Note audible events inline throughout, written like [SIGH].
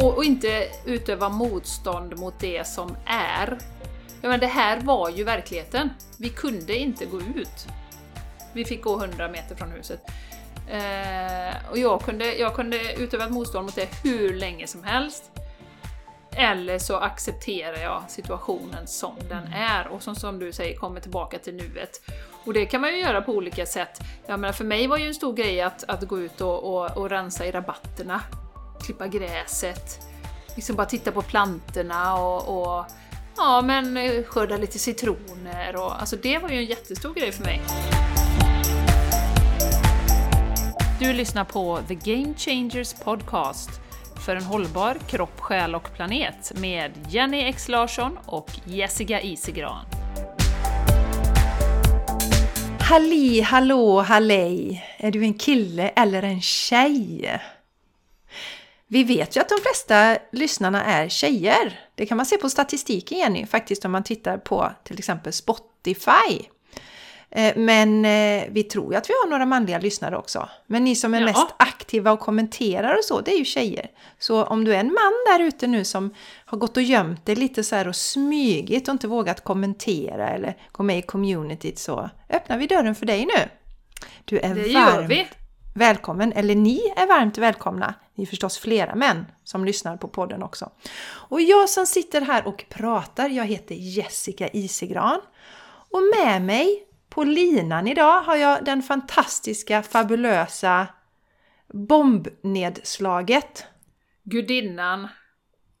och, och inte utöva motstånd mot det som är. Ja, men det här var ju verkligheten. Vi kunde inte gå ut. Vi fick gå 100 meter från huset. Eh, och jag kunde, jag kunde utöva ett motstånd mot det hur länge som helst. Eller så accepterar jag situationen som den är och som, som du säger kommer tillbaka till nuet. Och det kan man ju göra på olika sätt. Jag menar, för mig var ju en stor grej att, att gå ut och, och, och rensa i rabatterna, klippa gräset, liksom bara titta på plantorna och, och ja, men eh, skörda lite citroner och alltså det var ju en jättestor grej för mig. Du lyssnar på The Game Changers Podcast för en hållbar kropp, själ och planet med Jenny X Larsson och Jessica Isegran. Halli hallå hallej! Är du en kille eller en tjej? Vi vet ju att de flesta lyssnarna är tjejer. Det kan man se på statistiken Jenny, faktiskt om man tittar på till exempel Spotify. Eh, men eh, vi tror ju att vi har några manliga lyssnare också. Men ni som är Ja. mest aktiva och kommenterar och så, det är ju tjejer. Så om du är en man där ute nu som har gått och gömt dig lite så här och smygit och inte vågat kommentera eller gå med i communityt så öppnar vi dörren för dig nu. Du är Det gör varmt vi! välkommen, eller ni är varmt välkomna. Ni är förstås flera män som lyssnar på podden också. Och jag som sitter här och pratar, jag heter Jessica Isegran. Och med mig på linan idag har jag den fantastiska, fabulösa bombnedslaget. Gudinnan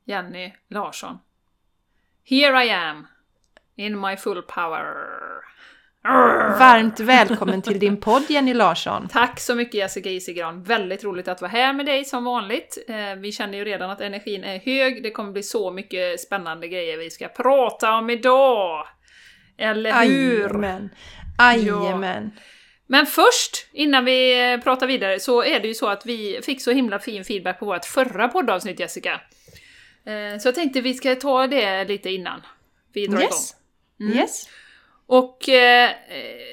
Jenny Larsson. Here I am, in my full power. Varmt välkommen till din podd Jenny Larsson. Tack så mycket Jessica Isigran, väldigt roligt att vara här med dig som vanligt. Eh, Vi känner ju redan att energin är hög, det kommer bli så mycket spännande grejer vi ska prata om idag! Eller hur? Jajamän. Jajamän. Men först, innan vi eh, pratar vidare, så är det ju så att vi fick så himla fin feedback på vårt förra poddavsnitt Jessica. Eh, Så jag tänkte vi ska ta det lite innan vi drar Yes. igång. Mm. Yes. Och eh,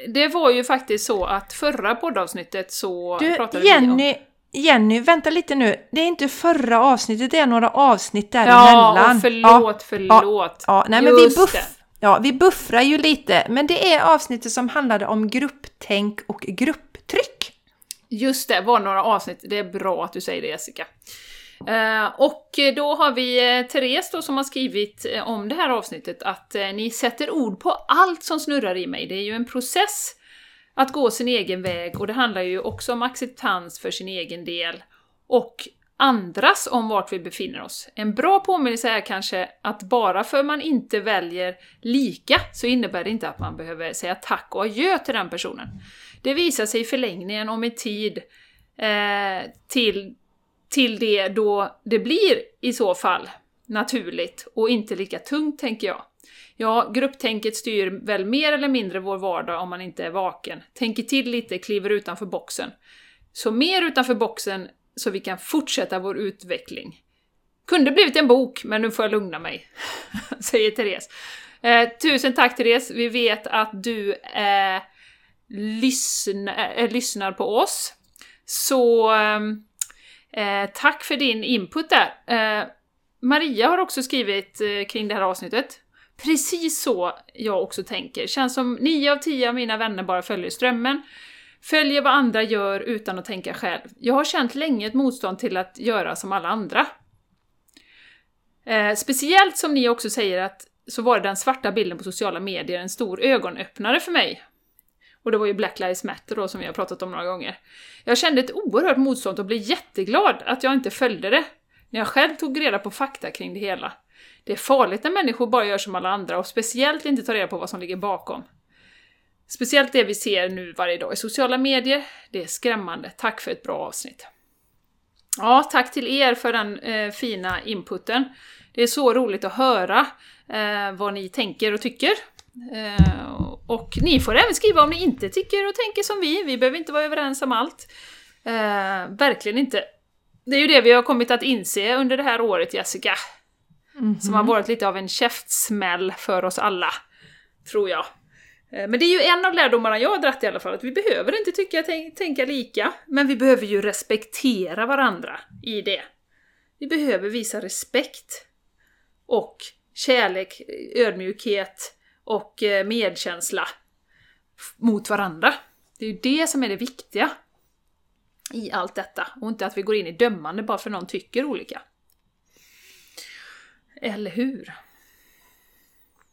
det var ju faktiskt så att förra poddavsnittet så Du, pratade vi om... Jenny, Jenny, vänta lite nu. Det är inte förra avsnittet, det är några avsnitt Ja, däremellan. och förlåt, förlåt. Ja, nej, men vi, buff, det. ja, vi buffrar ju lite. Men det är avsnittet som handlade om grupptänk och grupptryck. Just det, var några avsnitt. Det är bra att du säger det Jessica. Eh, och då har vi eh, Therese då som har skrivit eh, om det här avsnittet att ni sätter ord på allt som snurrar i mig. Det är ju en process att gå sin egen väg och det handlar ju också om acceptans för sin egen del och andras om vart vi befinner oss. En bra påminnelse är kanske att bara för man inte väljer lika så innebär det inte att man behöver säga tack och adjö till den personen. Det visar sig i förlängningen om en tid eh, till, till det då det blir i så fall naturligt och inte lika tungt, tänker jag. Ja, grupptänket styr väl mer eller mindre vår vardag om man inte är vaken. Tänker till lite, kliver utanför boxen. Så mer utanför boxen så vi kan fortsätta vår utveckling. Kunde blivit en bok, men nu får jag lugna mig, [LAUGHS] säger Therese. Eh, tusen tack Therese, vi vet att du eh, lyssna, eh, lyssnar på oss. Så ehm, eh, tack för din input där. Eh, Maria har också skrivit eh, kring det här avsnittet. Precis så jag också tänker. Känns som 9 av 10 av mina vänner bara följer strömmen. Följer vad andra gör utan att tänka själv. Jag har känt länge ett motstånd till att göra som alla andra. Eh, speciellt som ni också säger att så var den svarta bilden på sociala medier en stor ögonöppnare för mig. Och det var ju Black Lives Matter då som vi har pratat om några gånger. Jag kände ett oerhört motstånd och blev jätteglad att jag inte följde det. När jag själv tog reda på fakta kring det hela. Det är farligt när människor bara gör som alla andra och speciellt inte tar reda på vad som ligger bakom. Speciellt det vi ser nu varje dag i sociala medier. Det är skrämmande. Tack för ett bra avsnitt. Ja, tack till er för den eh, fina inputen. Det är så roligt att höra eh, vad ni tänker och tycker. Eh, och ni får även skriva om ni inte tycker och tänker som vi. Vi behöver inte vara överens om allt. Eh, verkligen inte. Det är ju det vi har kommit att inse under det här året, Jessica. Som har varit lite av en käftsmäll för oss alla, tror jag. Eh, Men det är ju en av lärdomarna jag har dratt i alla fall, att vi behöver inte tycka, tänk, tänka lika, men vi behöver ju respektera varandra i det. Vi behöver visa respekt och kärlek, ödmjukhet och eh, medkänsla mot varandra. Det är ju det som är det viktiga i allt detta och inte att vi går in i dömande bara för någon tycker olika. Eller hur?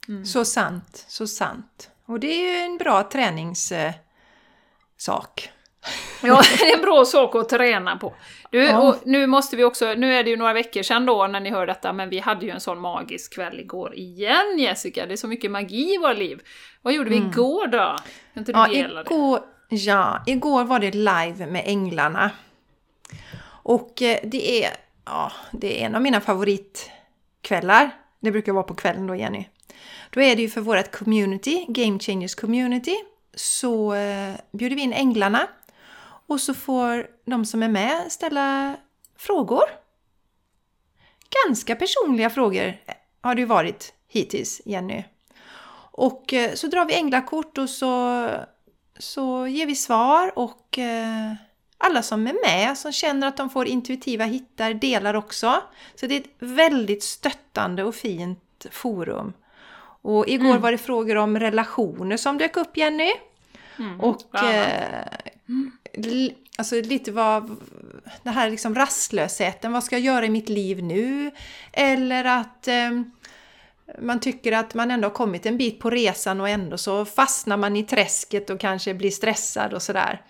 Mm. Så sant, så sant. Och det är ju en bra träningssak. Eh, [LAUGHS] Ja, det är en bra sak att träna på. Du, ja. nu måste vi också, nu är det ju några veckor sedan då när ni hör detta, men vi hade ju en sån magisk kväll igår igen Jessica. Det är så mycket magi i våra liv. Vad gjorde vi mm. igår då? Kan inte du ja, igår, ja, igår var det live med Änglarna. Och eh, det är, ja, det är en av mina favoritkvällar. Det brukar vara på kvällen då Jenny. Då är det ju för vårt community, Game Changers Community, så eh, bjuder vi in Änglarna och så får de som är med ställa frågor. Ganska personliga frågor har det ju varit hittills, Jenny. Och eh, så drar vi änglakort och så, så ger vi svar och eh, alla som är med, som känner att de får intuitiva hittar, delar också. Så det är ett väldigt stöttande och fint forum. Och igår mm. var det frågor om relationer som dök upp, Jenny. Mm. Och eh, alltså lite vad, det här liksom rastlösheten, vad ska jag göra i mitt liv nu? Eller att eh, man tycker att man ändå har kommit en bit på resan och ändå så fastnar man i träsket och kanske blir stressad och sådär.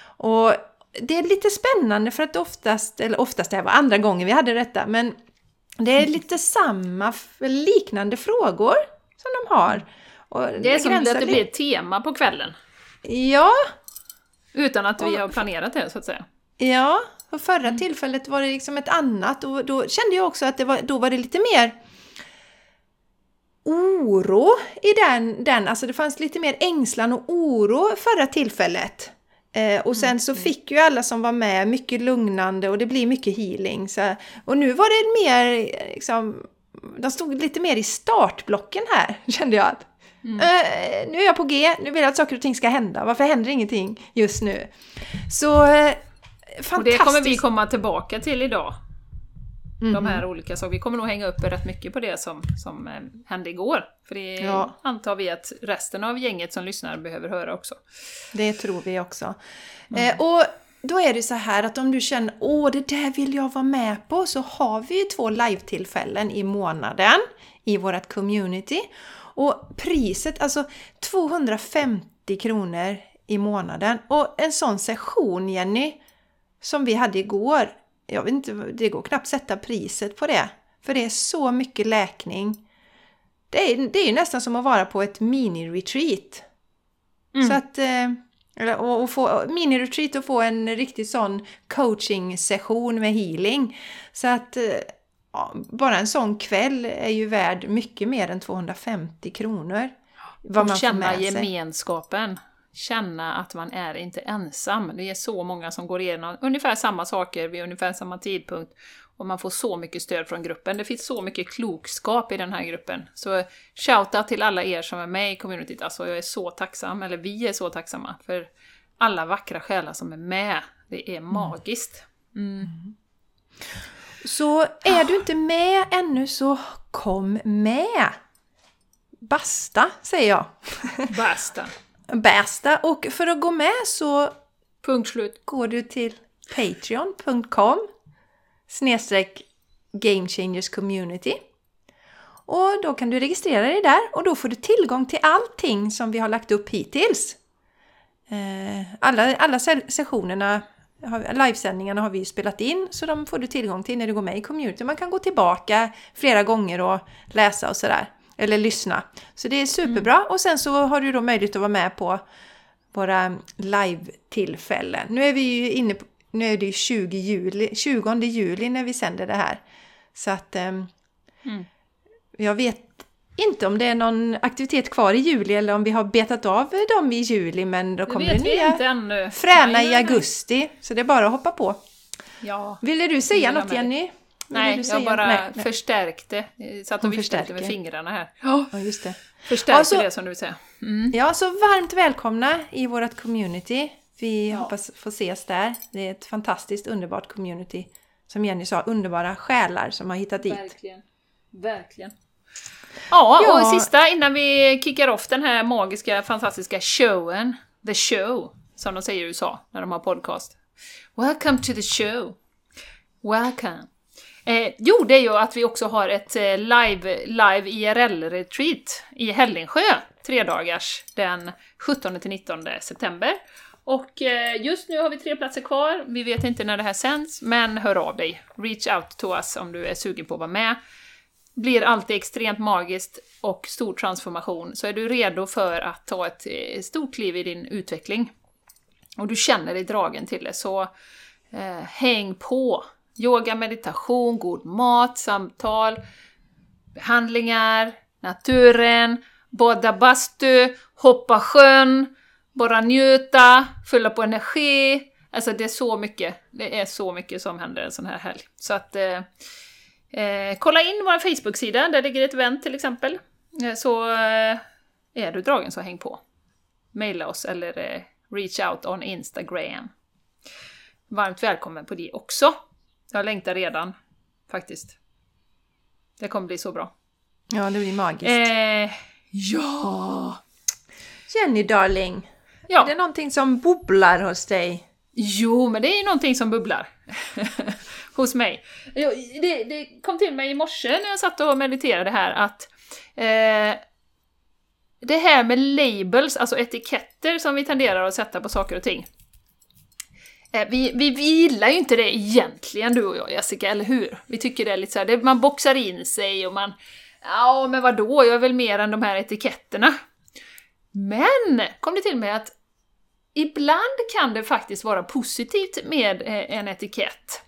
Och det är lite spännande för att oftast, eller oftast det var andra gången vi hade detta, men det är lite samma, liknande frågor som de har. Och det är som att det blir ett tema på kvällen. Ja, utan att vi har planerat det, så att säga. Ja, och förra mm. tillfället var det liksom ett annat och då kände jag också att det var, då var det lite mer oro i den, den, alltså det fanns lite mer ängslan och oro förra tillfället. Eh, och sen så mm. fick ju alla som var med mycket lugnande och det blir mycket healing. Så, och nu var det mer, liksom, de stod lite mer i startblocken här, [LAUGHS] kände jag. att Mm. Uh, nu är jag på G, nu vill jag att saker och ting ska hända. Varför händer ingenting just nu? Så uh, fantastiskt! Och det kommer vi komma tillbaka till idag. Mm. De här olika sakerna. Vi kommer nog hänga upp rätt mycket på det som, som eh, hände igår. För det ja. antar vi att resten av gänget som lyssnar behöver höra också. Det tror vi också. Mm. Eh, och då är det så här att om du känner åh det där vill jag vara med på så har vi ju två live-tillfällen i månaden i vårt community. Och priset, alltså 250 kronor i månaden. Och en sån session, Jenny, som vi hade igår, jag vet inte, det går knappt sätta priset på det. För det är så mycket läkning. Det är, det är nästan som att vara på ett mini-retreat. Mm. Så att... Eh, och få mini-retreat och få en riktig sån coaching-session med healing. Så att eh, bara en sån kväll är ju värd mycket mer än 250 kronor. Vad man känna gemenskapen. Känna att man är inte ensam. Det är så många som går igenom ungefär samma saker vid ungefär samma tidpunkt. Och man får så mycket stöd från gruppen. Det finns så mycket klokskap i den här gruppen. Så shoutout till alla er som är med i communityt. Alltså jag är så tacksam, eller vi är så tacksamma för alla vackra själar som är med. Det är magiskt. Mm. Mm. Så är du inte med ännu så kom med! Basta, säger jag. Basta. [LAUGHS] Basta. Och för att gå med så Punkt slut. går du till patreon.com snedstreck Game Changers Community. Och då kan du registrera dig där och då får du tillgång till allting som vi har lagt upp hittills. Eh, alla, alla sessionerna livesändningarna har vi spelat in så de får du tillgång till när du går med i community. Man kan gå tillbaka flera gånger och läsa och sådär. Eller lyssna. Så det är superbra. Mm. Och sen så har du då möjlighet att vara med på våra live-tillfällen. Nu är vi ju inne på, nu är det 20 juli, 20 juli när vi sänder det här. Så att um, mm. jag vet inte om det är någon aktivitet kvar i juli eller om vi har betat av dem i juli men då kommer det nya fräna i augusti. Så det är bara att hoppa på. Ja, Ville du säga något Jenny? Nej, jag bara nej, nej. förstärkte. Satt och viftade med fingrarna här. Ja, just det. Förstärkte alltså, det som du säga. Mm. Ja, så varmt välkomna i vårt community. Vi ja. hoppas få ses där. Det är ett fantastiskt underbart community som Jenny sa, underbara själar som har hittat dit. Verkligen. Ja, Ja. och sista innan vi kickar off den här magiska, fantastiska showen. The show, som de säger i USA när de har podcast. Welcome to the show. Welcome. Eh, jo, det är ju att vi också har ett eh, live, live IRL-retreat i Hällingsjö, tre dagars, den 17-19 september. Och eh, just nu har vi tre platser kvar, vi vet inte när det här sänds, men hör av dig. Reach out to us om du är sugen på att vara med. Blir alltid extremt magiskt och stor transformation, så är du redo för att ta ett eh, stort kliv i din utveckling och du känner dig dragen till det, så eh, häng på! Yoga, meditation, god mat, samtal, behandlingar, naturen, bada bastu, hoppa sjön, bara njuta, fylla på energi. Alltså det är så mycket, det är så mycket som händer en sån här helg. Så att eh, eh, kolla in vår Facebook-sida, där ligger ett event till exempel. Eh, så eh, är du dragen så häng på. Maila oss eller eh, reach out on Instagram. Varmt välkommen på det också. Jag längtar redan, faktiskt. Det kommer bli så bra. Ja, det blir magiskt. Eh, ja! Jenny darling, är Ja, det någonting som bubblar hos dig? Jo, men det är ju någonting som bubblar. [LAUGHS] Hos mig. Jo, Det, det kom till mig i morse när jag satt och mediterade här att eh, det här med labels, alltså etiketter som vi tenderar att sätta på saker och ting. Eh, Vi, vi, vi gillar ju inte det egentligen, du och jag Jessica, eller hur? Vi tycker det är lite så här, det, man boxar in sig och man... Ja, men vadå, jag är väl mer än de här etiketterna. Men, kom det till mig att ibland kan det faktiskt vara positivt med eh, en etikett.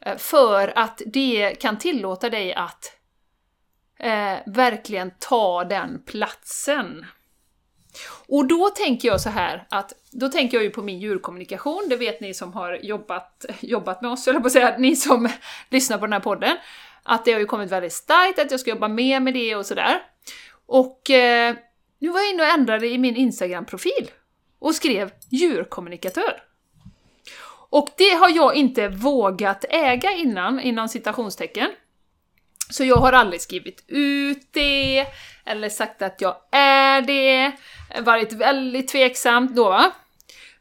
Eh, för att det kan tillåta dig att eh, verkligen ta den platsen. Och då tänker jag så här att, då tänker jag ju på min djurkommunikation, det vet ni som har jobbat, jobbat med oss, eller på att säga, ni som [LAUGHS] lyssnar på den här podden, att det har ju kommit väldigt starkt att jag ska jobba mer med det och sådär. Och eh, nu var jag inne och ändrade i min Instagram-profil och skrev djurkommunikatör. Och det har jag inte vågat äga innan, inom citationstecken. Så jag har aldrig skrivit ut det, eller sagt att jag är det, varit väldigt tveksamt då va.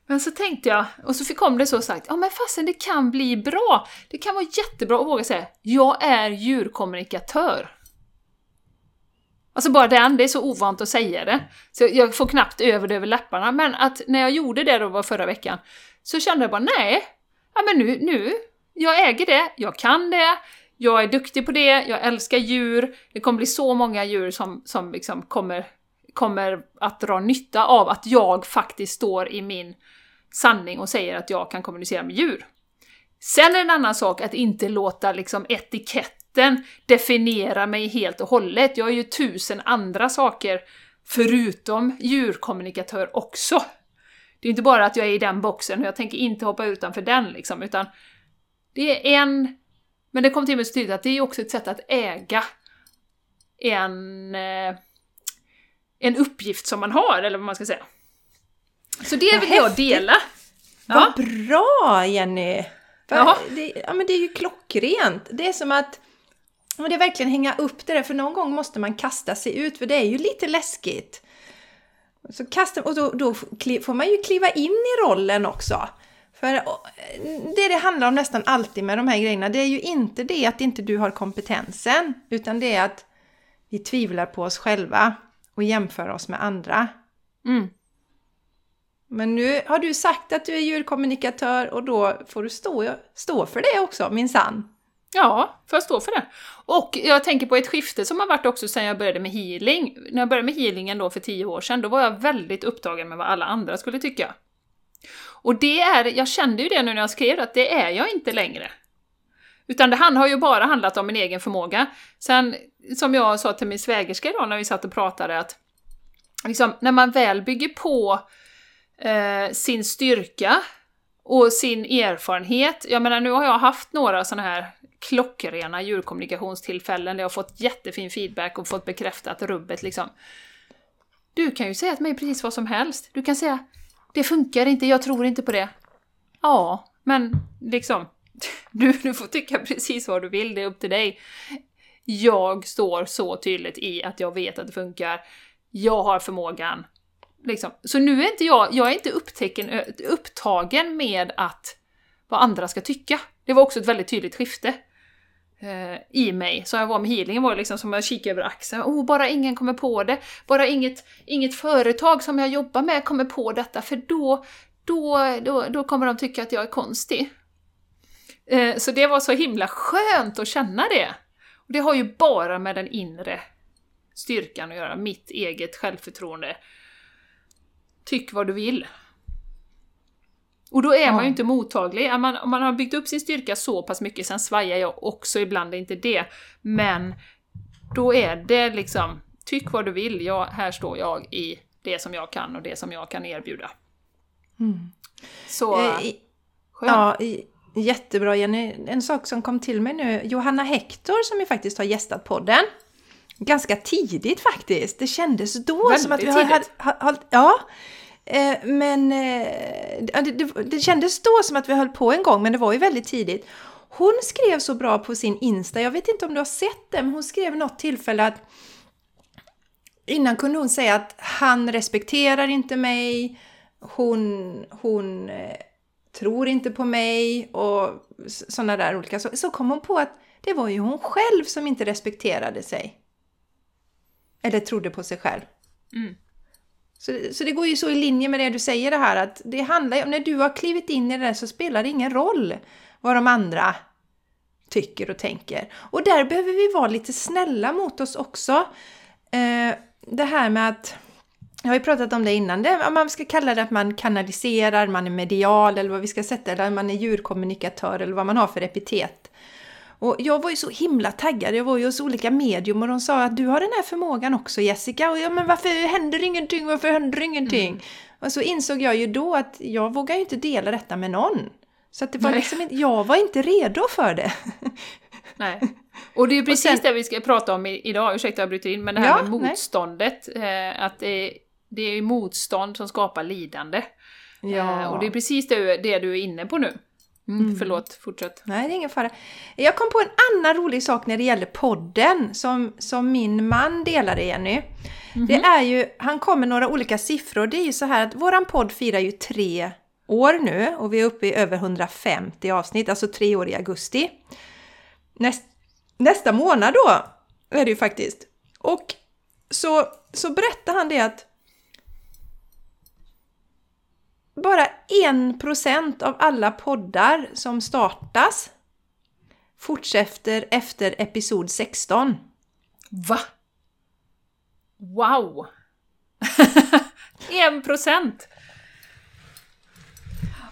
Men så tänkte jag, och så kom det så sagt, ja men fasen det kan bli bra. Det kan vara jättebra att våga säga, jag är djurkommunikatör. Alltså bara den, det är så ovant att säga det. Så jag får knappt över det över läpparna, men att när jag gjorde det då var förra veckan, så kände jag bara nej, ja men nu, nu, jag äger det, jag kan det, jag är duktig på det, jag älskar djur, det kommer bli så många djur som, som liksom kommer, kommer att dra nytta av att jag faktiskt står i min sanning och säger att jag kan kommunicera med djur. Sen är det en annan sak att inte låta liksom etikett etiketten definiera mig helt och hållet. Jag är ju tusen andra saker förutom djurkommunikatör också. Det är inte bara att jag är i den boxen och jag tänker inte hoppa utanför den liksom, utan det är en... Men det kom till mig så tydligt att det är också ett sätt att äga en, eh, en uppgift som man har, eller vad man ska säga. Så det vill jag dela. Ja. Vad bra Jenny! Det, ja, men det är ju klockrent. Det är som att ja, det är verkligen hänga upp det där, för någon gång måste man kasta sig ut, för det är ju lite läskigt. Så kasta, och då, då får man ju kliva in i rollen också. För det det handlar om nästan alltid med de här grejerna, det är ju inte det att inte du har kompetensen, utan det är att vi tvivlar på oss själva och jämför oss med andra. Mm. Men nu har du sagt att du är djurkommunikatör och då får du stå, stå för det också, minsann. Ja, får jag stå för det. Och jag tänker på ett skifte som har varit också sedan jag började med healing. När jag började med healingen då för tio år sedan, då var jag väldigt upptagen med vad alla andra skulle tycka. Och det är, jag kände ju det nu när jag skrev att det är jag inte längre. Utan det han har ju bara handlat om min egen förmåga. Sen, som jag sa till min svägerska idag när vi satt och pratade, att liksom, när man väl bygger på eh, sin styrka och sin erfarenhet. Jag menar, nu har jag haft några sådana här klockrena djurkommunikationstillfällen där jag har fått jättefin feedback och fått bekräftat rubbet liksom. Du kan ju säga till mig precis vad som helst. Du kan säga det funkar inte, jag tror inte på det. Ja, men liksom, [LAUGHS] du, du får tycka precis vad du vill, det är upp till dig. Jag står så tydligt i att jag vet att det funkar. Jag har förmågan. Liksom. Så nu är inte jag, jag är inte upptäcken, upptagen med att vad andra ska tycka. Det var också ett väldigt tydligt skifte Eh, i mig. som jag var med healingen var liksom som att kika över axeln. Oh, bara ingen kommer på det. Bara inget, inget företag som jag jobbar med kommer på detta, för då, då, då, då kommer de tycka att jag är konstig. Eh, så det var så himla skönt att känna det. Och det har ju bara med den inre styrkan att göra, mitt eget självförtroende. Tyck vad du vill. Och då är ja. man ju inte mottaglig. Om man, om man har byggt upp sin styrka så pass mycket, sen svajar jag också ibland, det är inte det. Men då är det liksom, tyck vad du vill, jag, här står jag i det som jag kan och det som jag kan erbjuda. Mm. Så eh, skönt. Ja, jättebra Jenny. En sak som kom till mig nu, Johanna Hector som ju faktiskt har gästat podden. Ganska tidigt faktiskt. Det kändes då Väldigt som att vi har... Hade, ja, Eh, men eh, det, det, det kändes då som att vi höll på en gång, men det var ju väldigt tidigt. Hon skrev så bra på sin Insta, jag vet inte om du har sett det, men hon skrev något tillfälle att innan kunde hon säga att han respekterar inte mig, hon, hon eh, tror inte på mig och sådana där olika. Så, så kom hon på att det var ju hon själv som inte respekterade sig. Eller trodde på sig själv. Mm. Så, så det går ju så i linje med det du säger det här att det handlar ju om när du har klivit in i det där så spelar det ingen roll vad de andra tycker och tänker. Och där behöver vi vara lite snälla mot oss också. Eh, det här med att, jag har ju pratat om det innan, det, man ska kalla det att man kanaliserar, man är medial eller vad vi ska sätta eller man är djurkommunikatör eller vad man har för epitet. Och jag var ju så himla taggad, jag var ju hos olika medium och de sa att du har den här förmågan också Jessica. Och ja, men varför händer ingenting, varför händer ingenting? Mm. Och så insåg jag ju då att jag vågar ju inte dela detta med någon. Så att det var Nej. liksom inte, jag var inte redo för det. Nej. Och det är precis sen, det vi ska prata om idag, ursäkta jag bryter in, men det här ja, med motståndet. Eh, att det, det är motstånd som skapar lidande. Ja. Eh, och det är precis det, det du är inne på nu. Mm. Förlåt, fortsätt. Nej, det är ingen fara. Jag kom på en annan rolig sak när det gäller podden som, som min man delade, Jenny. Mm -hmm. Det är ju, han kom med några olika siffror. Det är ju så här att våran podd firar ju tre år nu och vi är uppe i över 150 avsnitt, alltså tre år i augusti. Näst, nästa månad då är det ju faktiskt. Och så, så berättade han det att bara en procent av alla poddar som startas fortsätter efter episod 16. Va? Wow! [LAUGHS] en procent!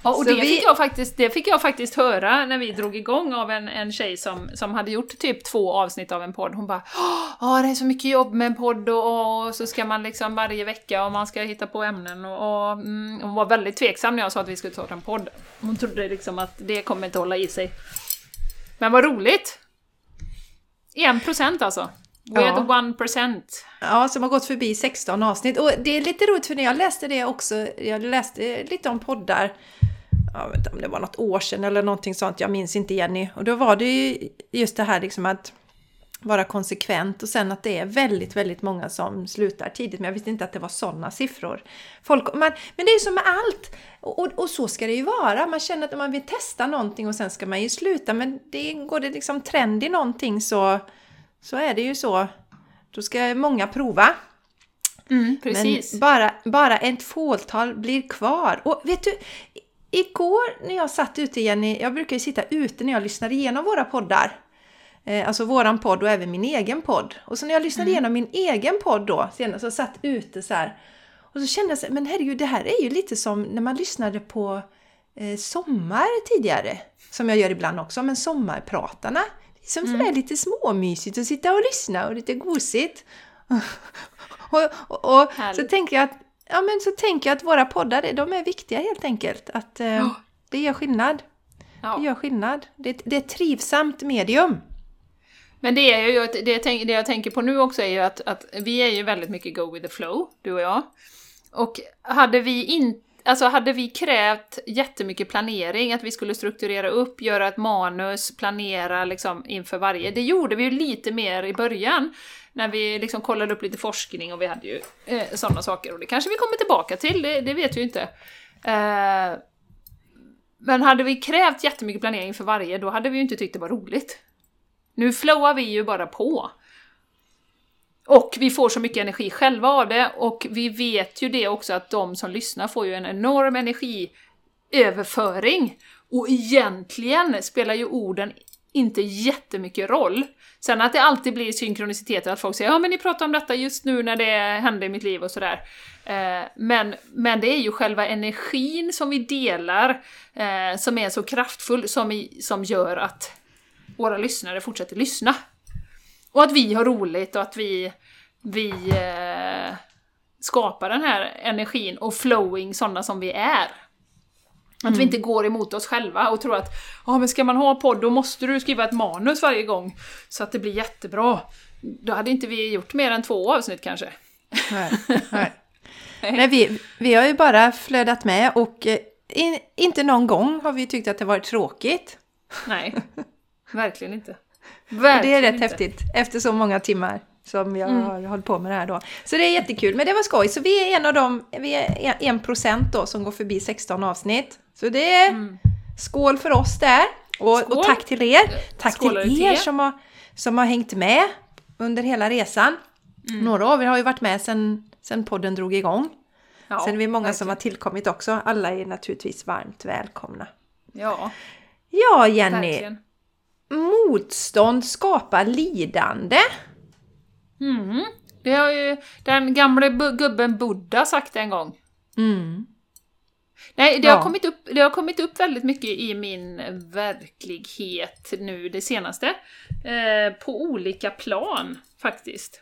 Ja, och det, vi... fick jag faktiskt, det fick jag faktiskt höra när vi drog igång av en, en tjej som, som hade gjort typ två avsnitt av en podd. Hon bara Ja, det är så mycket jobb med en podd och, och, så ska man liksom varje vecka och man ska hitta på ämnen och, och mm, hon var väldigt tveksam när jag sa att vi skulle ta en podd. Hon trodde liksom att det kommer inte hålla i sig. Men vad roligt! En procent alltså. We're ja. the one percent. Ja, som har gått förbi 16 avsnitt. Och det är lite roligt för när jag läste det också, jag läste lite om poddar, jag vet inte om det var något år sedan eller någonting sånt, jag minns inte Jenny. Och då var det ju just det här liksom att vara konsekvent och sen att det är väldigt, väldigt många som slutar tidigt. Men jag visste inte att det var sådana siffror. Folk, man, men det är ju som med allt! Och, och, och, så ska det ju vara. Man känner att man vill testa någonting och sen ska man ju sluta. Men det, går det liksom trend i någonting så så är det ju så. Då ska många prova. Mm, precis. Men bara, bara ett fåtal blir kvar. Och vet du, igår när jag satt ute igen, jag brukar ju sitta ute när jag lyssnar igenom våra poddar. Eh, alltså våran podd och även min egen podd. Och så när jag lyssnade mm. igenom min egen podd då, senast, så satt ute så här. Och så kände jag så men herregud, det här är ju lite som när man lyssnade på eh, Sommar tidigare. Som jag gör ibland också, men Sommarpratarna. Som mm. sådär lite småmysigt att sitta och lyssna och lite gosigt. [LAUGHS] och, och, och så tänker jag att Ja men så tänker jag att våra poddar, de är viktiga helt enkelt. Att eh, oh. det gör skillnad. Ja. Det gör skillnad. Det, det är ett trivsamt medium. Men det är ju, det jag, det jag tänker på nu också är ju att, att vi är ju väldigt mycket go with the flow, du och jag. Och hade vi inte alltså hade vi krävt jättemycket planering, att vi skulle strukturera upp, göra ett manus, planera liksom inför varje, det gjorde vi ju lite mer i början. När vi liksom kollade upp lite forskning och vi hade ju eh, sådana saker. Och det kanske vi kommer tillbaka till, det, det vet vi ju inte. Eh, men hade vi krävt jättemycket planering för varje, då hade vi ju inte tyckt det var roligt. Nu flowar vi ju bara på. Och vi får så mycket energi själva av det, och vi vet ju det också att de som lyssnar får ju en enorm energiöverföring. Och egentligen spelar ju orden inte jättemycket roll. Sen att det alltid blir synkroniciteter, att folk säger ja men ni pratar om detta just nu när det hände i mitt liv och sådär. Eh, men, men det är ju själva energin som vi delar eh, som är så kraftfull som, i, som gör att våra lyssnare fortsätter lyssna. Och att vi har roligt och att vi, vi eh, skapar den här energin och flowing sådana som vi är. Att mm. vi inte går emot oss själva och tror att ja, men ska man ha podd då måste du skriva ett manus varje gång så att det blir jättebra. Då hade inte vi gjort mer än två avsnitt kanske. Nej, [LAUGHS] nej. nej vi, vi har ju bara flödat med och eh, in, inte någon gång har vi tyckt att det varit tråkigt. Nej, [LAUGHS] verkligen inte. Verkligen det är rätt inte. häftigt efter så många timmar som jag mm. har hållit på med det här då. Så det är jättekul, men det var skoj. Så vi är en av dem, vi är en procent då som går förbi 16 avsnitt. Så det är mm. skål för oss där. Och, och tack till er! Tack till er som har, som har hängt med under hela resan. Mm. Några av er har ju varit med sedan sen podden drog igång. Ja, Sen är vi många verkligen. som har tillkommit också. Alla är naturligtvis varmt välkomna. Ja, ja Jenny. Verkligen. Motstånd skapar lidande. Mm. Det har ju den gamle gubben Buddha sagt en gång. Mm. Nej, det, ja. har kommit upp, det har kommit upp väldigt mycket i min verklighet nu det senaste. Eh, på olika plan, faktiskt.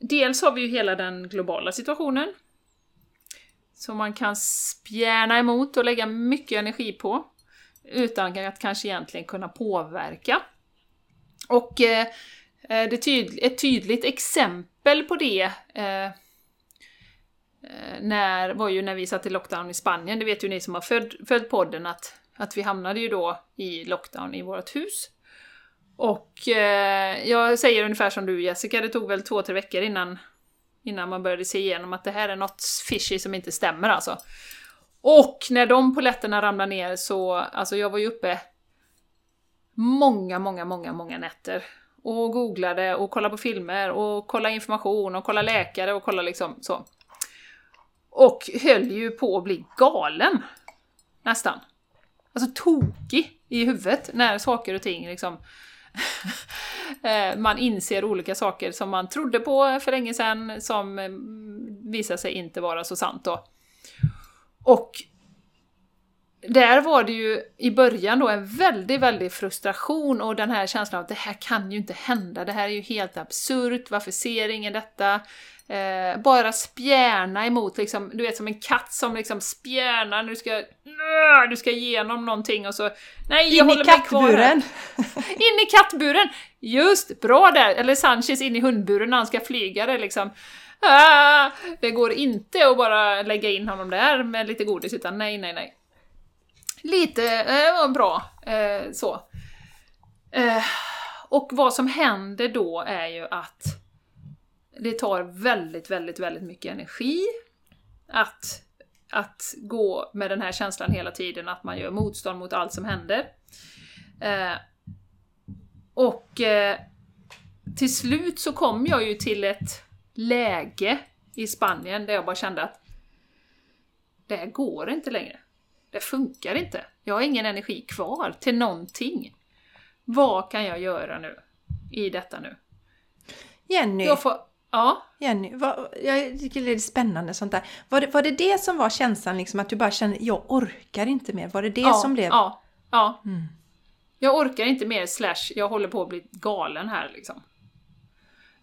Dels har vi ju hela den globala situationen. Som man kan spjärna emot och lägga mycket energi på. Utan att kanske egentligen kunna påverka. Och eh, Eh, det tyd ett tydligt exempel på det eh, eh, när, var ju när vi satt i lockdown i Spanien, det vet ju ni som har följt, följt podden att, att vi hamnade ju då i lockdown i vårt hus. Och eh, jag säger ungefär som du Jessica, det tog väl två, tre veckor innan, innan man började se igenom att det här är något fishy som inte stämmer alltså. Och när de poletterna ramlade ner så, alltså jag var ju uppe många, många, många, många nätter och googlade och kollade på filmer och kollade information och kollade läkare och kollade liksom så. Och höll ju på att bli galen. Nästan. Alltså tokig i huvudet när saker och ting liksom [LAUGHS] eh, man inser olika saker som man trodde på för länge sedan som mm, visar sig inte vara så sant då. Och där var det ju i början då en väldigt, väldigt frustration och den här känslan av att det här kan ju inte hända, det här är ju helt absurt, varför ser ingen detta? Eh, bara spjärna emot, liksom, du vet som en katt som liksom spjärnar, nu ska, du ska igenom någonting och så, nej jag in håller kvar här. [LAUGHS] In i kattburen! Just, bra där! Eller Sanchez in i hundburen när han ska flyga det liksom. Ah, det går inte att bara lägga in honom där med lite godis, utan nej, nej, nej. Lite eh, bra, eh, så. Eh, och vad som händer då är ju att det tar väldigt, väldigt, väldigt mycket energi att, att gå med den här känslan hela tiden, att man gör motstånd mot allt som händer. Eh, och eh, till slut så kom jag ju till ett läge i Spanien där jag bara kände att det här går inte längre. Det funkar inte. Jag har ingen energi kvar till någonting. Vad kan jag göra nu? I detta nu? Jenny! Jag får, ja? Jenny, vad, jag tycker det är spännande sånt där. Var det, var det det som var känslan, liksom, att du bara kände jag orkar inte mer? Var det det ja, som blev... Ja, ja. Mm. Jag orkar inte mer, slash jag håller på att bli galen här liksom.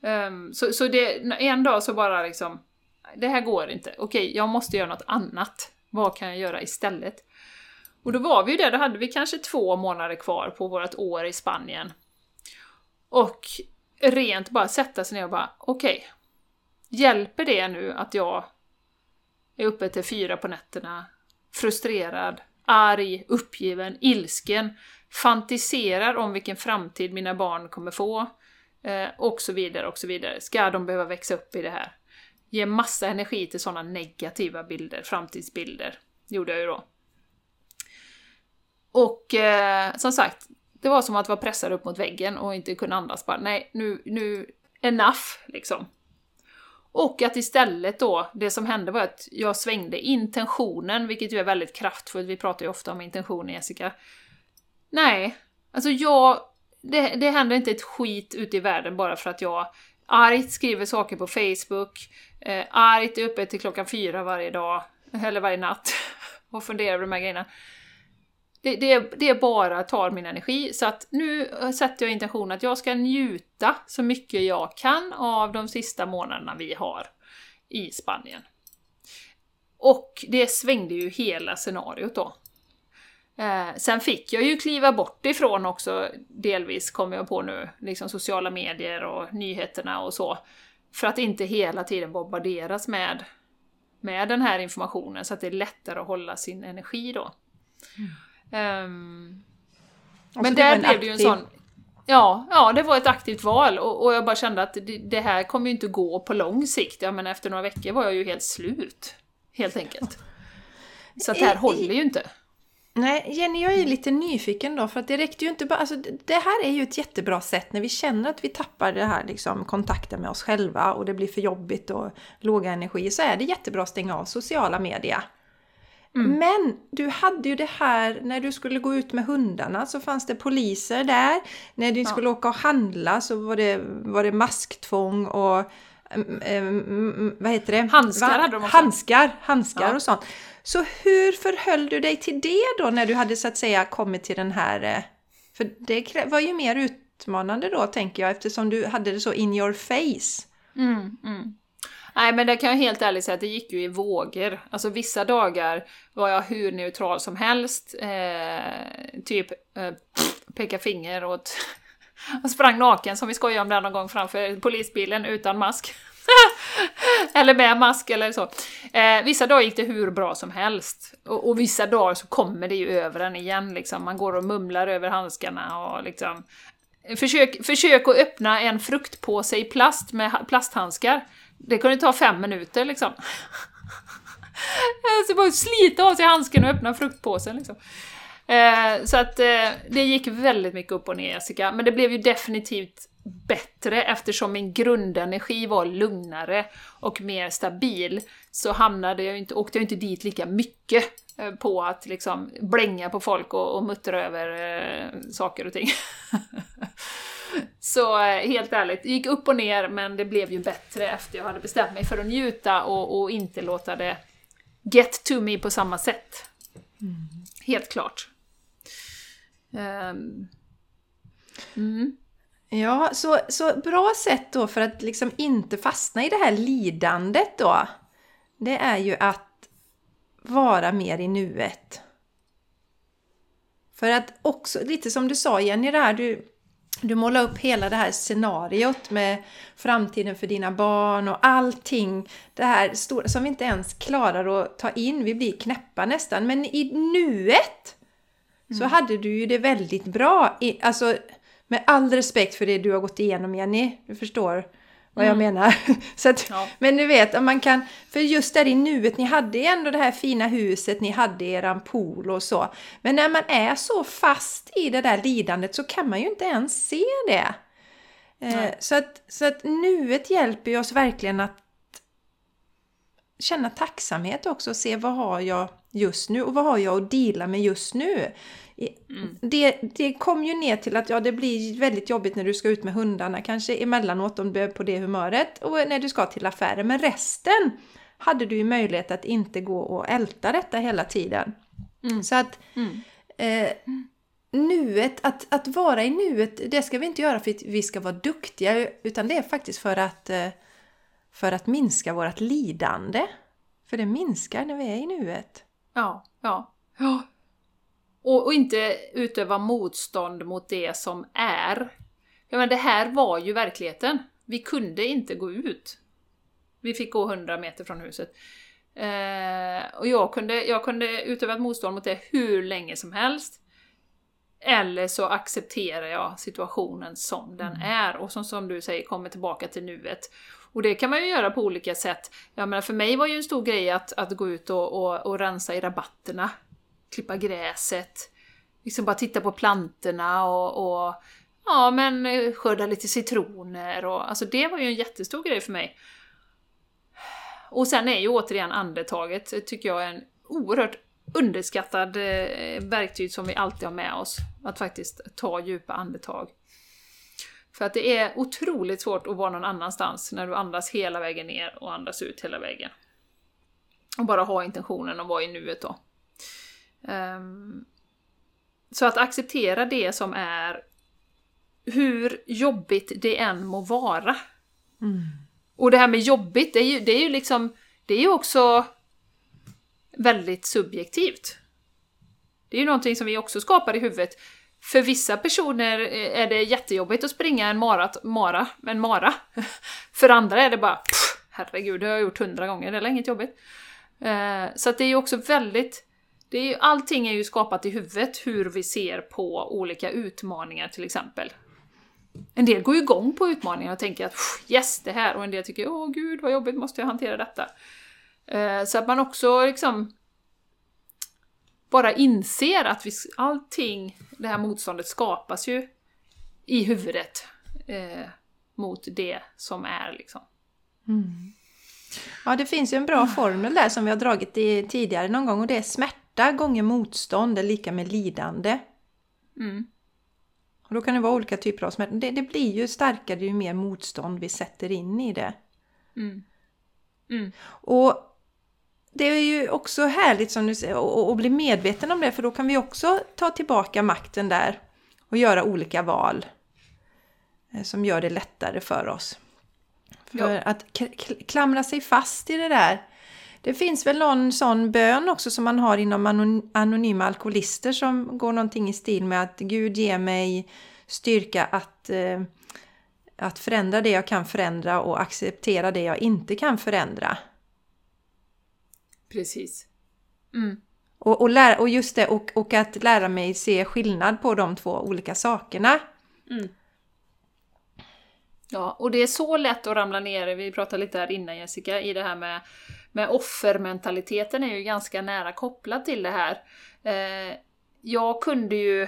Um, så, så det, en dag så bara liksom, det här går inte. Okej, jag måste göra något annat. Vad kan jag göra istället? Och då var vi ju där, då hade vi kanske två månader kvar på vårt år i Spanien. Och rent bara sätta sig ner och bara, okej, okay, hjälper det nu att jag är uppe till fyra på nätterna, frustrerad, arg, uppgiven, ilsken, fantiserar om vilken framtid mina barn kommer få, eh, och så vidare och så vidare. Ska de behöva växa upp i det här? Ge massa energi till sådana negativa bilder, framtidsbilder. Gjorde jag ju då. Och eh, som sagt, det var som att vara pressad upp mot väggen och inte kunna andas. Bara, nej, nu, nu, enough liksom. Och att istället då, det som hände var att jag svängde intentionen, vilket ju är väldigt kraftfullt, vi pratar ju ofta om intention Jessica. Nej, alltså jag... Det, det händer inte ett skit ute i världen bara för att jag argt skriver saker på Facebook, eh, argt är uppe till klockan fyra varje dag, eller varje natt, [LAUGHS] och funderar över de här grejerna. Det, det, det bara tar min energi, så att nu sätter jag intentionen att jag ska njuta så mycket jag kan av de sista månaderna vi har i Spanien. Och det svängde ju hela scenariot då. Eh, sen fick jag ju kliva bort ifrån också, delvis kommer jag på nu, liksom sociala medier och nyheterna och så. För att inte hela tiden bombarderas med, med den här informationen så att det är lättare att hålla sin energi då. Mm. Um, men där blev det ju en sån... Ja, ja, det var ett aktivt val och, och jag bara kände att det, det, här kommer ju inte gå på lång sikt. Ja, men efter några veckor var jag ju helt slut. Helt enkelt. Så att det här håller ju inte. Nej, Jenny, jag är lite nyfiken då, för att det räckte ju inte bara... Alltså, det här är ju ett jättebra sätt när vi känner att vi tappar det här liksom, kontakten med oss själva och det blir för jobbigt och låga energi, så är det jättebra att stänga av sociala medier. Mm. Men du hade ju det här när du skulle gå ut med hundarna så fanns det poliser där. När du ja. skulle åka och handla så var det, var det masktvång och um, vad heter det? Handskar hade de också. Handskar, handskar ja. och sånt. Så hur förhöll du dig till det då när du hade så att säga kommit till den här... Eh, för det var ju mer utmanande då tänker jag eftersom du hade det så in your face. Mm, mm. Nej men det kan jag helt ärligt säga att det gick ju i vågor. Alltså vissa dagar var jag hur neutral som helst. Eh, typ eh, peka finger åt... [LAUGHS] och sprang naken som vi skojade om där någon gång framför polisbilen utan mask. [LAUGHS] eller med mask eller så. Eh, vissa dagar gick det hur bra som helst. Och, och, vissa dagar så kommer det ju över en igen liksom. Man går och mumlar över handskarna och liksom... Försök, försök att öppna en fruktpåse i plast med plasthandskar. Det kunde ta fem minuter liksom. [LAUGHS] Så bara slita av sig handsken och öppna fruktpåsen liksom. Eh, så att eh, det gick väldigt mycket upp och ner Jessica, men det blev ju definitivt bättre eftersom min grundenergi var lugnare och mer stabil så hamnade jag inte, åkte jag inte dit lika mycket eh, på att liksom blänga på folk och, och muttra över eh, saker och ting. [LAUGHS] Så eh, helt ärligt, det gick upp och ner men det blev ju bättre efter jag hade bestämt mig för att njuta och, och inte låta det get to me på samma sätt. Mm. Helt klart. Um. Mm. Ja, så, så bra sätt då för att liksom inte fastna i det här lidandet då. Det är ju att vara mer i nuet. För att också, lite som du sa Jenny, det här, du, du målar upp hela det här scenariot med framtiden för dina barn och allting det här stora som vi inte ens klarar att ta in. Vi blir knäppa nästan. Men i nuet mm. så hade du ju det väldigt bra. Alltså med all respekt för det du har gått igenom Jenny, du förstår vad jag mm. menar. [LAUGHS] så att, ja. Men du vet, om man kan, för just där i nuet, ni hade ändå det här fina huset, ni hade eran pool och så. Men när man är så fast i det där lidandet så kan man ju inte ens se det. Eh, så, att, så att nuet hjälper ju oss verkligen att känna tacksamhet också och se vad har jag just nu och vad har jag att dela med just nu. Mm. Det, det kom ju ner till att ja, det blir väldigt jobbigt när du ska ut med hundarna kanske emellanåt om du är på det humöret och när du ska till affären. Men resten hade du ju möjlighet att inte gå och älta detta hela tiden. Mm. Så att mm. eh, nuet, att, att vara i nuet, det ska vi inte göra för att vi ska vara duktiga utan det är faktiskt för att, eh, för att minska vårt lidande. För det minskar när vi är i nuet. Ja, ja. ja. Och, och, inte utöva motstånd mot det som är. Ja, men det här var ju verkligheten. Vi kunde inte gå ut. Vi fick gå 100 meter från huset. Eh, och jag kunde, jag kunde utöva ett motstånd mot det hur länge som helst. Eller så accepterar jag situationen som den är och som, som du säger kommer tillbaka till nuet. Och det kan man ju göra på olika sätt. Jag menar, för mig var ju en stor grej att, att gå ut och, och, och rensa i rabatterna. Klippa gräset. Liksom bara titta på plantorna och, och ja, men eh, skörda lite citroner och alltså det var ju en jättestor grej för mig. Och sen är ju återigen andetaget, tycker jag, är en oerhört underskattad eh, verktyg som vi alltid har med oss. Att faktiskt ta djupa andetag. För att det är otroligt svårt att vara någon annanstans när du andas hela vägen ner och andas ut hela vägen. Och bara ha intentionen att vara i nuet då. Um, så att acceptera det som är hur jobbigt det än må vara. Mm. Och det här med jobbigt, det är ju, det är ju liksom, det är ju också väldigt subjektivt. Det är ju någonting som vi också skapar i huvudet. För vissa personer är det jättejobbigt att springa en marat, mara, en mara. [LAUGHS] För andra är det bara pff, herregud, det har jag gjort hundra gånger, det är inget jobbigt. Eh, så att det är ju också väldigt... Det är ju, allting är ju skapat i huvudet, hur vi ser på olika utmaningar till exempel. En del går ju igång på utmaningar och tänker att yes, det här, och en del tycker åh gud vad jobbigt, måste jag hantera detta? Eh, så att man också liksom bara inser att vi, allting, det här motståndet skapas ju i huvudet eh, mot det som är liksom. Mm. Ja, det finns ju en bra formel där som vi har dragit i tidigare någon gång och det är smärta gånger motstånd är lika med lidande. Mm. Och då kan det vara olika typer av smärta. Det, det blir ju starkare ju mer motstånd vi sätter in i det. Mm. Mm. Och det är ju också härligt som du säger att bli medveten om det för då kan vi också ta tillbaka makten där och göra olika val eh, som gör det lättare för oss. För ja. att klamra sig fast i det där. Det finns väl någon sån bön också som man har inom anonyma alkoholister som går någonting i stil med att Gud ger mig styrka att, eh, att förändra det jag kan förändra och acceptera det jag inte kan förändra. Precis. Mm. Och, och, lära, och just det, och, och att lära mig se skillnad på de två olika sakerna. Mm. Ja, och det är så lätt att ramla ner, vi pratade lite här innan Jessica, i det här med, med offermentaliteten är ju ganska nära kopplad till det här. Eh, jag kunde ju,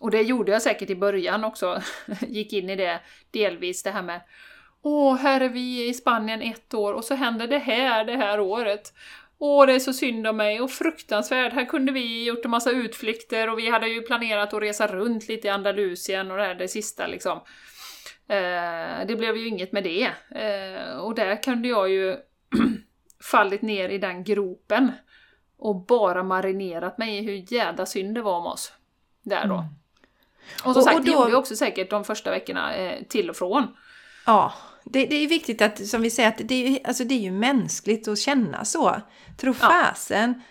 och det gjorde jag säkert i början också, [LAUGHS] gick in i det delvis, det här med Åh, här är vi i Spanien ett år och så händer det här det här året. Åh, det är så synd om mig och fruktansvärt. Här kunde vi gjort en massa utflykter och vi hade ju planerat att resa runt lite i Andalusien och det här det sista liksom. Eh, det blev ju inget med det. Eh, och där kunde jag ju [CLEARS THROAT] fallit ner i den gropen och bara marinerat mig i hur jävla synd det var om oss. Där då. Mm. Och som och, sagt, och då... det gjorde jag också säkert de första veckorna eh, till och från. Ja, det, det, är viktigt att, som vi säger, att det är, alltså det är ju mänskligt att känna så. Tro fasen.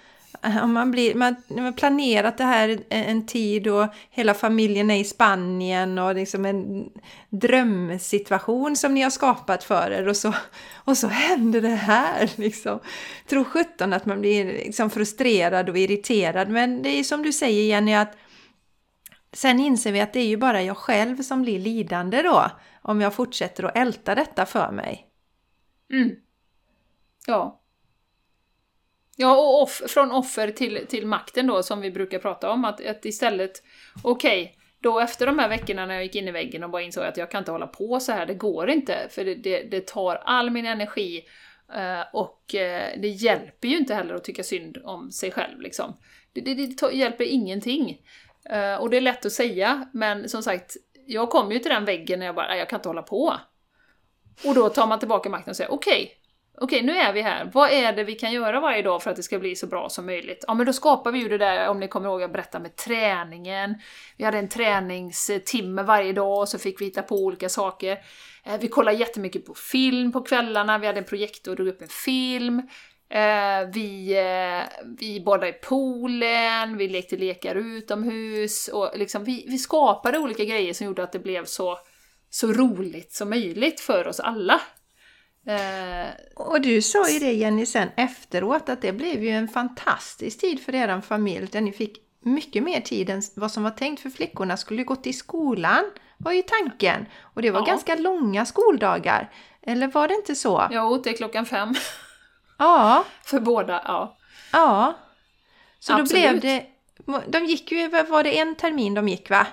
Om man, blir, man, man har planerat det här en tid och hela familjen är i Spanien och liksom en drömsituation som ni har skapat för er och så, och så händer det här. Liksom. Tro sjutton att man blir liksom frustrerad och irriterad men det är som du säger Jenny att sen inser vi att det är ju bara jag själv som blir lidande då om jag fortsätter att älta detta för mig. Mm. Ja. Ja, och off, från offer till, till makten då, som vi brukar prata om, att, att istället, okej, okay, då efter de här veckorna när jag gick in i väggen och bara insåg att jag kan inte hålla på så här, det går inte, för det, det, det tar all min energi eh, och eh, det hjälper ju inte heller att tycka synd om sig själv liksom. Det, det, det hjälper ingenting. Eh, och det är lätt att säga, men som sagt, jag kom ju till den väggen när jag bara, jag kan inte hålla på. Och då tar man tillbaka makten och säger okej, okay, okej nu är vi här, vad är det vi kan göra varje dag för att det ska bli så bra som möjligt? Ja men då skapar vi ju det där, om ni kommer ihåg jag berättade med träningen. Vi hade en träningstimme varje dag och så fick vi hitta på olika saker. Eh, vi kollade jättemycket på film på kvällarna, vi hade en projektor och drog upp en film. Eh, vi, eh, vi badade i poolen, vi lekte lekar utomhus och liksom vi, vi skapade olika grejer som gjorde att det blev så, så roligt som möjligt för oss alla. Eh, Och du sa ju det Jenny sen efteråt att det blev ju en fantastisk tid för er familj där ni fick mycket mer tid än vad som var tänkt för flickorna skulle ju gått i skolan var ju tanken. Och det var Ja. ganska långa skoldagar. Eller var det inte så? jo, är klockan fem Ja, [LAUGHS] för båda. Ja. ja. Så då Absolut. blev det... De gick ju, var det en termin de gick va?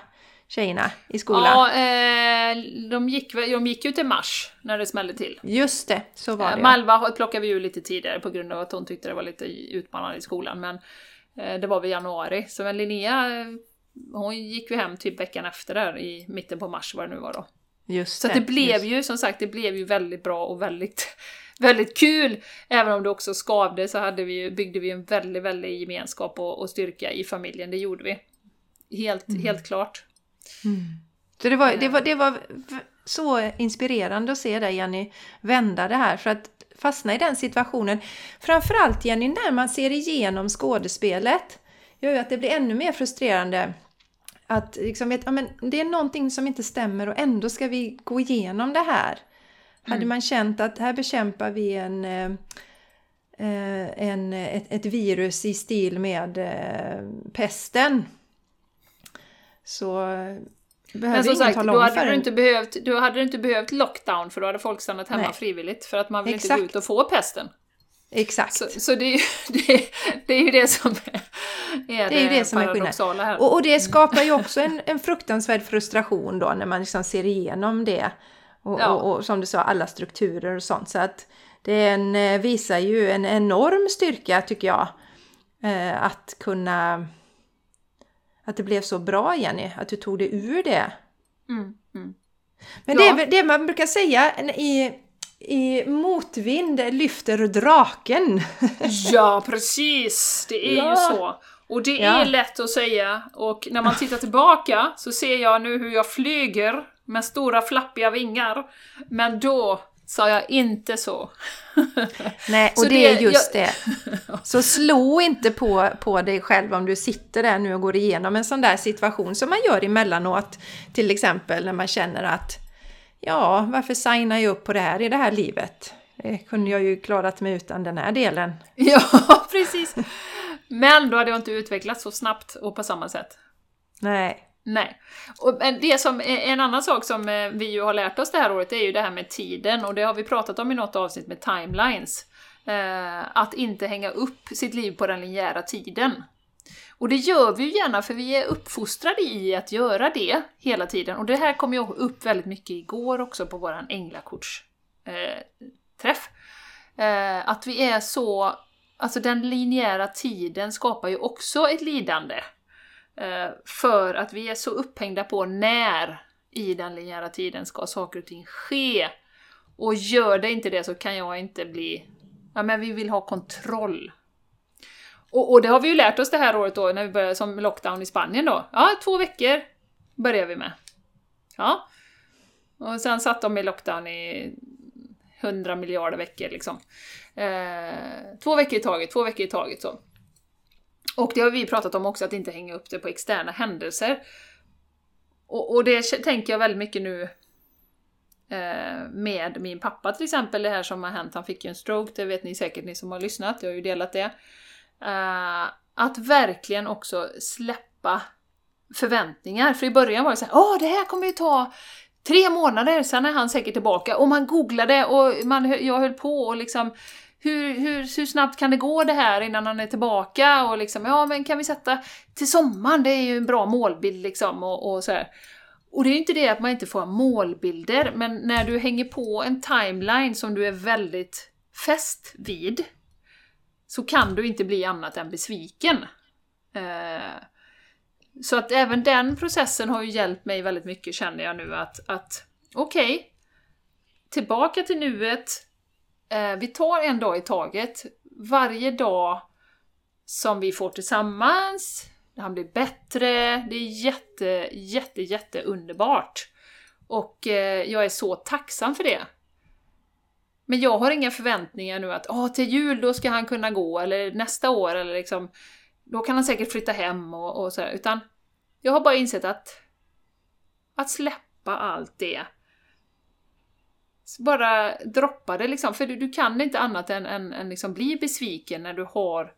Tjejerna i skolan. Ja, eh, de, gick, väl- de gick ju till mars när det smällde till. Just det, så var Eh, det. Malva plockade vi ju lite tidigare på grund av att hon tyckte det var lite utmanande i skolan, men eh, det var vid januari. Så men Linnea, eh, hon gick ju hem typ veckan efter där, i mitten på mars vad det nu var då. Just Så att det blev just- ju, som sagt, det blev ju väldigt bra och väldigt, [LAUGHS] väldigt kul! Även om det också skavde så hade vi, byggde vi en väldigt, väldigt gemenskap och, och styrka i familjen, det gjorde vi. Helt, helt klart. Så det var, det, var, det var så inspirerande att se dig Jenny vända det här för att fastna i den situationen. Framförallt Jenny, när man ser igenom skådespelet gör ju att det blir ännu mer frustrerande. Att liksom, ja, men det är någonting som inte stämmer och ändå ska vi gå igenom det här. Hade man känt att här bekämpar vi en, eh, eh, en, ett, ett virus i stil med eh, pesten så behöver Men som sagt, tala då hade, du inte behövt, då hade du inte behövt lockdown för då hade folk stannat hemma Nej. frivilligt för att man vill inte Exakt. gå ut och få pesten. Exakt. Så, så det, är ju, [LAUGHS] det, det är ju det som är, är Det är det som är skillnaden. här. Och, och det skapar ju också en, en fruktansvärd frustration då när man liksom ser igenom det. Och, Ja. och, och som du sa, alla strukturer och sånt. Så att det är en, eh, visar ju en enorm styrka tycker jag. Eh, att kunna... Att det blev så bra Jenny, att du tog dig ur det. Mm, mm. Men Ja. det är det man brukar säga i, i motvind lyfter draken. [LAUGHS] Ja, precis! Det är Ja. ju så. Och det Ja. är lätt att säga, och när man tittar tillbaka så ser jag nu hur jag flyger med stora flappiga vingar. Men då sa jag inte så. [LAUGHS] Nej, och Så det, är just jag- det. Så slå inte på, på dig själv om du sitter där nu och går igenom en sån där situation som man gör emellanåt. Till exempel när man känner att ja, varför signar jag upp på det här i det här livet? Det kunde jag ju klarat mig utan den här delen. [LAUGHS] Ja, precis! Men då hade jag inte utvecklats så snabbt och på samma sätt. Nej. Nej. Och det som, e, en annan sak som e, vi ju har lärt oss det här året är ju det här med tiden och det har vi pratat om i något avsnitt med timelines. E, att inte hänga upp sitt liv på den linjära tiden. Och det gör vi ju gärna för vi är uppfostrade i att göra det hela tiden. Och det här kom ju upp väldigt mycket igår också på våran änglakortsträff. Att vi är så... Alltså den linjära tiden skapar ju också ett lidande. Eh, för att vi är så upphängda på när i den linjära tiden ska saker och ting ske. Och gör det inte det så kan jag inte bli... Ja, men vi vill ha kontroll. Och, och det har vi ju lärt oss det här året då, när vi började som lockdown i Spanien då. Ja, två veckor börjar vi med. Ja. Och sen satt de i lockdown i 100 miljarder veckor liksom. Eh, två veckor i taget, två veckor i taget så. Och det har vi pratat om också, att inte hänga upp det på externa händelser. Och, och det tänker jag väldigt mycket nu eh, med min pappa till exempel, det här som har hänt. Han fick ju en stroke, det vet ni säkert ni som har lyssnat, jag har ju delat det. Eh, att verkligen också släppa förväntningar. För i början var det så här, åh det här kommer ju ta tre månader, sen är han säkert tillbaka. Och man googlade och man, jag höll på och liksom hur, hur, hur snabbt kan det gå det här innan han är tillbaka? Och liksom, ja men kan vi sätta till sommaren, det är ju en bra målbild liksom och, och så här. Och det är ju inte det att man inte får målbilder, men när du hänger på en timeline som du är väldigt fäst vid, så kan du inte bli annat än besviken. Eh, så att även den processen har ju hjälpt mig väldigt mycket känner jag nu att, att okej, tillbaka till nuet, Eh, vi tar en dag i taget. Varje dag som vi får tillsammans, han blir bättre, det är jätte, jätte, jätte underbart. Och eh, jag är så tacksam för det. Men jag har inga förväntningar nu att Åh, till jul då ska han kunna gå, eller nästa år, eller liksom då kan han säkert flytta hem och, och sådär. Utan jag har bara insett att att släppa allt det bara droppa det liksom, för du, du kan inte annat än, än, än liksom bli besviken när du har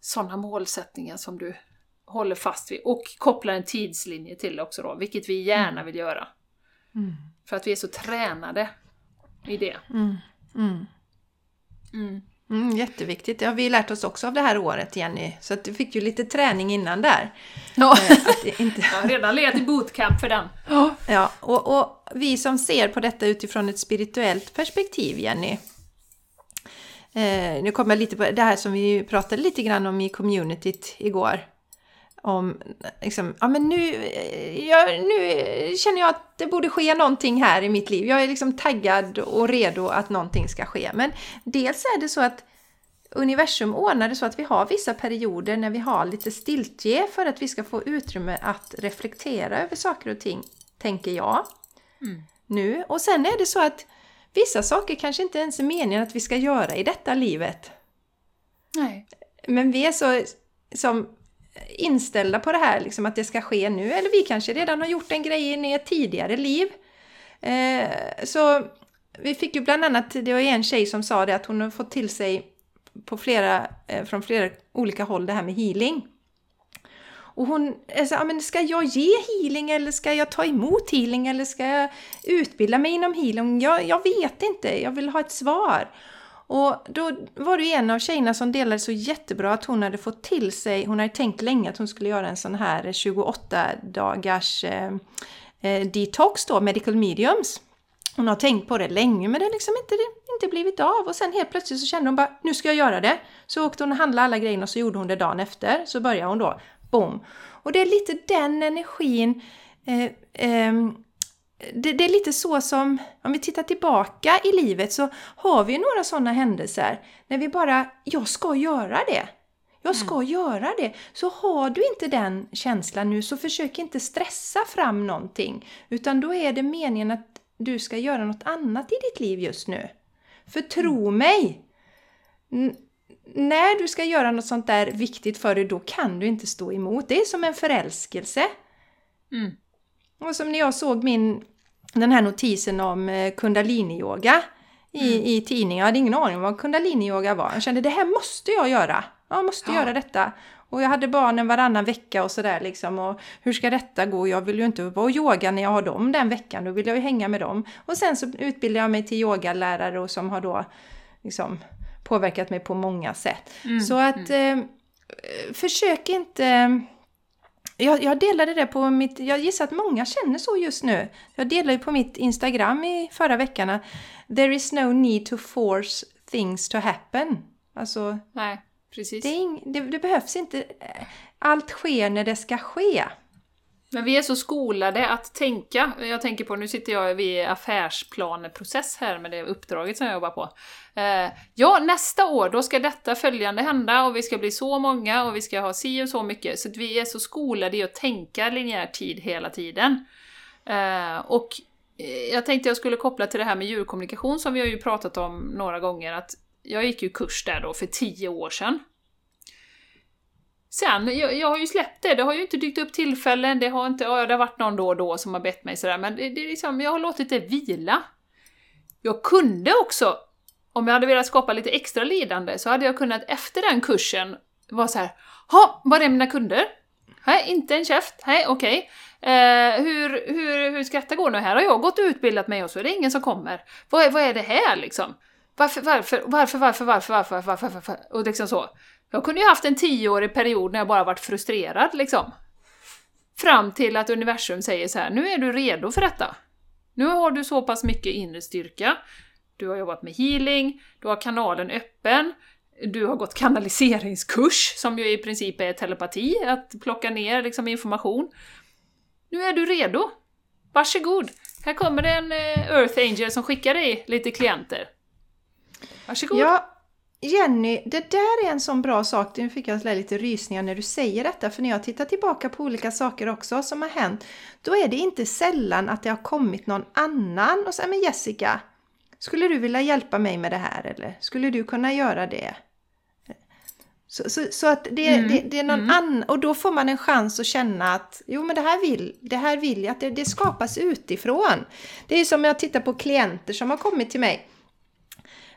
sådana målsättningar som du håller fast vid. Och kopplar en tidslinje till det också då, vilket vi gärna vill göra. Mm. För att vi är så tränade i det. Mm. Mm. Mm. Jätteviktigt. Det har vi lärt oss också av det här året, Jenny. Så att du fick ju lite träning innan där. Ja. Eh, att inte... [LAUGHS] Jag har redan legat i bootcamp för den. Ja, och, och vi som ser på detta utifrån ett spirituellt perspektiv, Jenny. Eh, nu kommer jag lite på det här som vi pratade lite grann om i communityt igår. Om liksom, ja men nu, jag, nu känner jag att det borde ske någonting här i mitt liv. Jag är liksom taggad och redo att någonting ska ske. Men dels är det så att universum ordnar det så att vi har vissa perioder när vi har lite stiltje för att vi ska få utrymme att reflektera över saker och ting, tänker jag. Mm. Nu. Och sen är det så att vissa saker kanske inte ens är meningen att vi ska göra i detta livet. Nej. Men vi är så som inställda på det här, liksom att det ska ske nu. Eller vi kanske redan har gjort en grej i ett tidigare liv. Eh, så vi fick ju bland annat, det var en tjej som sa det, att hon har fått till sig på flera, eh, från flera olika håll det här med healing. Och hon sa, ja, men ska jag ge healing eller ska jag ta emot healing eller ska jag utbilda mig inom healing? Jag, jag vet inte, jag vill ha ett svar. Och då var det ju en av tjejerna som delade så jättebra att hon hade fått till sig, hon hade tänkt länge att hon skulle göra en sån här 28 dagars eh, eh, detox då, medical mediums. Hon har tänkt på det länge men det har liksom inte, inte blivit av och sen helt plötsligt så kände hon bara nu ska jag göra det. Så åkte hon och handlade alla grejerna och så gjorde hon det dagen efter. Så började hon då, boom! Och det är lite den energin eh, eh, det, det, är lite så som, om vi tittar tillbaka i livet så har vi några sådana händelser när vi bara, jag ska göra det. Jag ska mm. göra det. Så har du inte den känslan nu så försök inte stressa fram någonting. Utan då är det meningen att du ska göra något annat i ditt liv just nu. För tro mm. mig! När du ska göra något sånt där viktigt för dig, då kan du inte stå emot. Det är som en förälskelse. Mm. Och som när jag såg min, den här notisen om eh, kundaliniyoga i, mm. i tidningen. Jag hade ingen aning om vad kundaliniyoga var. Jag kände det här måste jag göra. Jag måste ja. göra detta. Och jag hade barnen varannan vecka och sådär liksom. Och hur ska detta gå? Jag vill ju inte vara och yoga när jag har dem den veckan. Då vill jag ju hänga med dem. Och sen så utbildade jag mig till yogalärare och som har då liksom påverkat mig på många sätt. Mm. Så att mm. eh, försök inte jag, jag delade det på mitt, jag gissar att många känner så just nu. Jag delade ju på mitt Instagram i förra veckan There is no need to force things to happen. Alltså, Nej, precis. Det, det, det behövs inte. Allt sker när det ska ske. Men vi är så skolade att tänka. Jag tänker på, nu sitter jag vid affärsplaneprocess här med det uppdraget som jag jobbar på. Eh, ja, nästa år då ska detta följande hända och vi ska bli så många och vi ska ha si och så mycket. Så att vi är så skolade i att tänka linjär tid hela tiden. Eh, och eh, jag tänkte jag skulle koppla till det här med djurkommunikation som vi har ju pratat om några gånger. att Jag gick ju kurs där då för tio år sedan. Sen, jag, jag, har ju släppt det, det har ju inte dykt upp tillfällen, det har inte, ja, det har varit någon då och då som har bett mig sådär, men det, det är liksom, jag har låtit det vila. Jag kunde också, om jag hade velat skapa lite extra lidande, så hade jag kunnat efter den kursen vara så här, ha, var är mina kunder? Nej, inte en käft, nej okej. Okay. Eh, hur, hur, hur ska detta gå nu? Här har jag gått och utbildat mig och så är det ingen som kommer. Vad är, vad är det här liksom? Varför, varför, varför, varför, varför, varför, varför, varför, och liksom så. Jag kunde ju haft en tioårig period när jag bara varit frustrerad liksom. Fram till att universum säger så här, nu är du redo för detta. Nu har du så pass mycket inre styrka, du har jobbat med healing, du har kanalen öppen, du har gått kanaliseringskurs, som ju i princip är telepati, att plocka ner liksom information. Nu är du redo. Varsågod! Här kommer det en eh, Earth Angel som skickar dig lite klienter. Varsågod! Ja, Jenny, det där är en sån bra sak. Nu fick jag lite rysningar när du säger detta. För när jag tittar tillbaka på olika saker också som har hänt. Då är det inte sällan att det har kommit någon annan och säger men Jessica, skulle du vilja hjälpa mig med det här eller skulle du kunna göra det? Så, så, så att det, mm. det, det, är någon mm. annan, och då får man en chans att känna att jo men det här vill, det här vill jag, att det, det skapas utifrån. Det är som jag tittar på klienter som har kommit till mig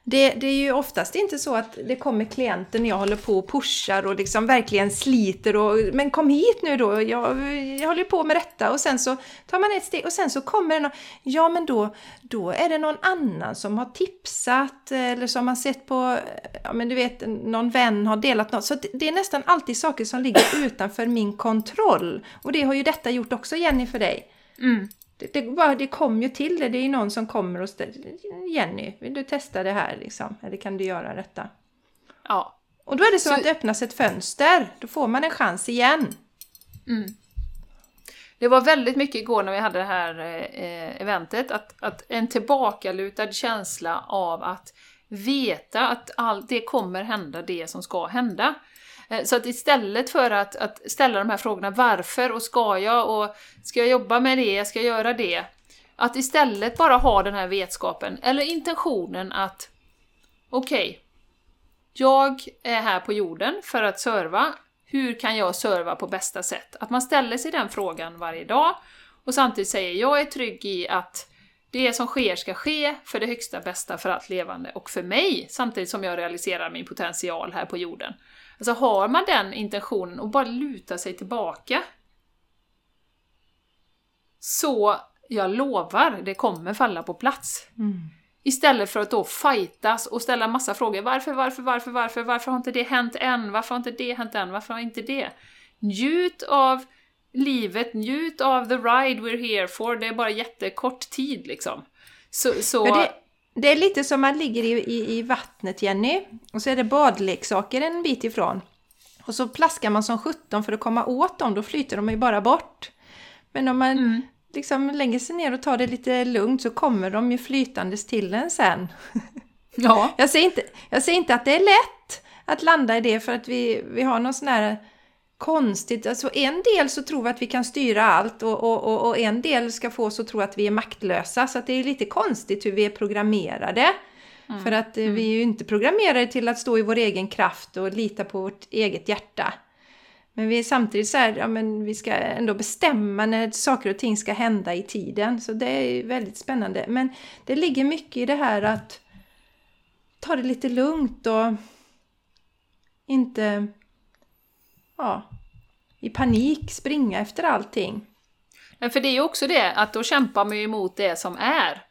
det, det, är ju oftast inte så att det kommer klienter när jag håller på och pushar och liksom verkligen sliter och men kom hit nu då, jag, jag håller på med detta och sen så tar man ett steg och sen så kommer det någon, ja men då, då är det någon annan som har tipsat eller som har sett på, ja men du vet, någon vän har delat något. Så det är nästan alltid saker som ligger utanför min kontroll. Och det har ju detta gjort också Jenny för dig. Mm. Det, det, bara, det kom ju till det. Det är någon som kommer och ställer Jenny, vill du testa det här liksom? Eller kan du göra detta? Ja. Och då är det som så... att det öppnas ett fönster. Då får man en chans igen. Mm. Det var väldigt mycket igår när vi hade det här eh, eventet, att, att en tillbakalutad känsla av att veta att allt det kommer hända det som ska hända. Eh, så att istället för att, att ställa de här frågorna varför och ska jag och ska jag jobba med det, ska jag göra det? Att istället bara ha den här vetskapen, eller intentionen att okej, okay, jag är här på jorden för att serva. Hur kan jag serva på bästa sätt? Att man ställer sig den frågan varje dag och samtidigt säger jag är trygg i att det som sker ska ske för det högsta bästa för allt levande och för mig, samtidigt som jag realiserar min potential här på jorden. Alltså har man den intentionen och bara luta sig tillbaka så jag lovar, det kommer falla på plats. Mm. Istället för att då fightas och ställa massa frågor. Varför, varför, varför, varför, varför har inte det hänt än? Varför har inte det hänt än? Varför har inte det? Njut av livet, njut av the ride we're here for. Det är bara jättekort tid liksom. Så, så... Det, det, är lite som man ligger i, i, i vattnet Jenny, och så är det badleksaker en bit ifrån. Och så plaskar man som sjutton för att komma åt dem, då flyter de ju bara bort. Men om man mm. liksom lägger sig ner och tar det lite lugnt så kommer de ju flytandes till en sen. Ja. [LAUGHS] jag, säger inte, jag säger inte att det är lätt att landa i det för att vi, vi har någon sån här konstigt. Alltså en del så tror vi att vi kan styra allt och, och, och, en del ska få oss att tro att vi är maktlösa. Så det är lite konstigt hur vi är programmerade. Mm. För att eh, mm. vi är ju inte programmerade till att stå i vår egen kraft och lita på vårt eget hjärta. Men vi är samtidigt så här, ja men vi ska ändå bestämma när saker och ting ska hända i tiden. Så det är väldigt spännande. Men det ligger mycket i det här att ta det lite lugnt och inte ja, i panik springa efter allting. Men för det är ju också det, att då kämpar man ju emot det som är.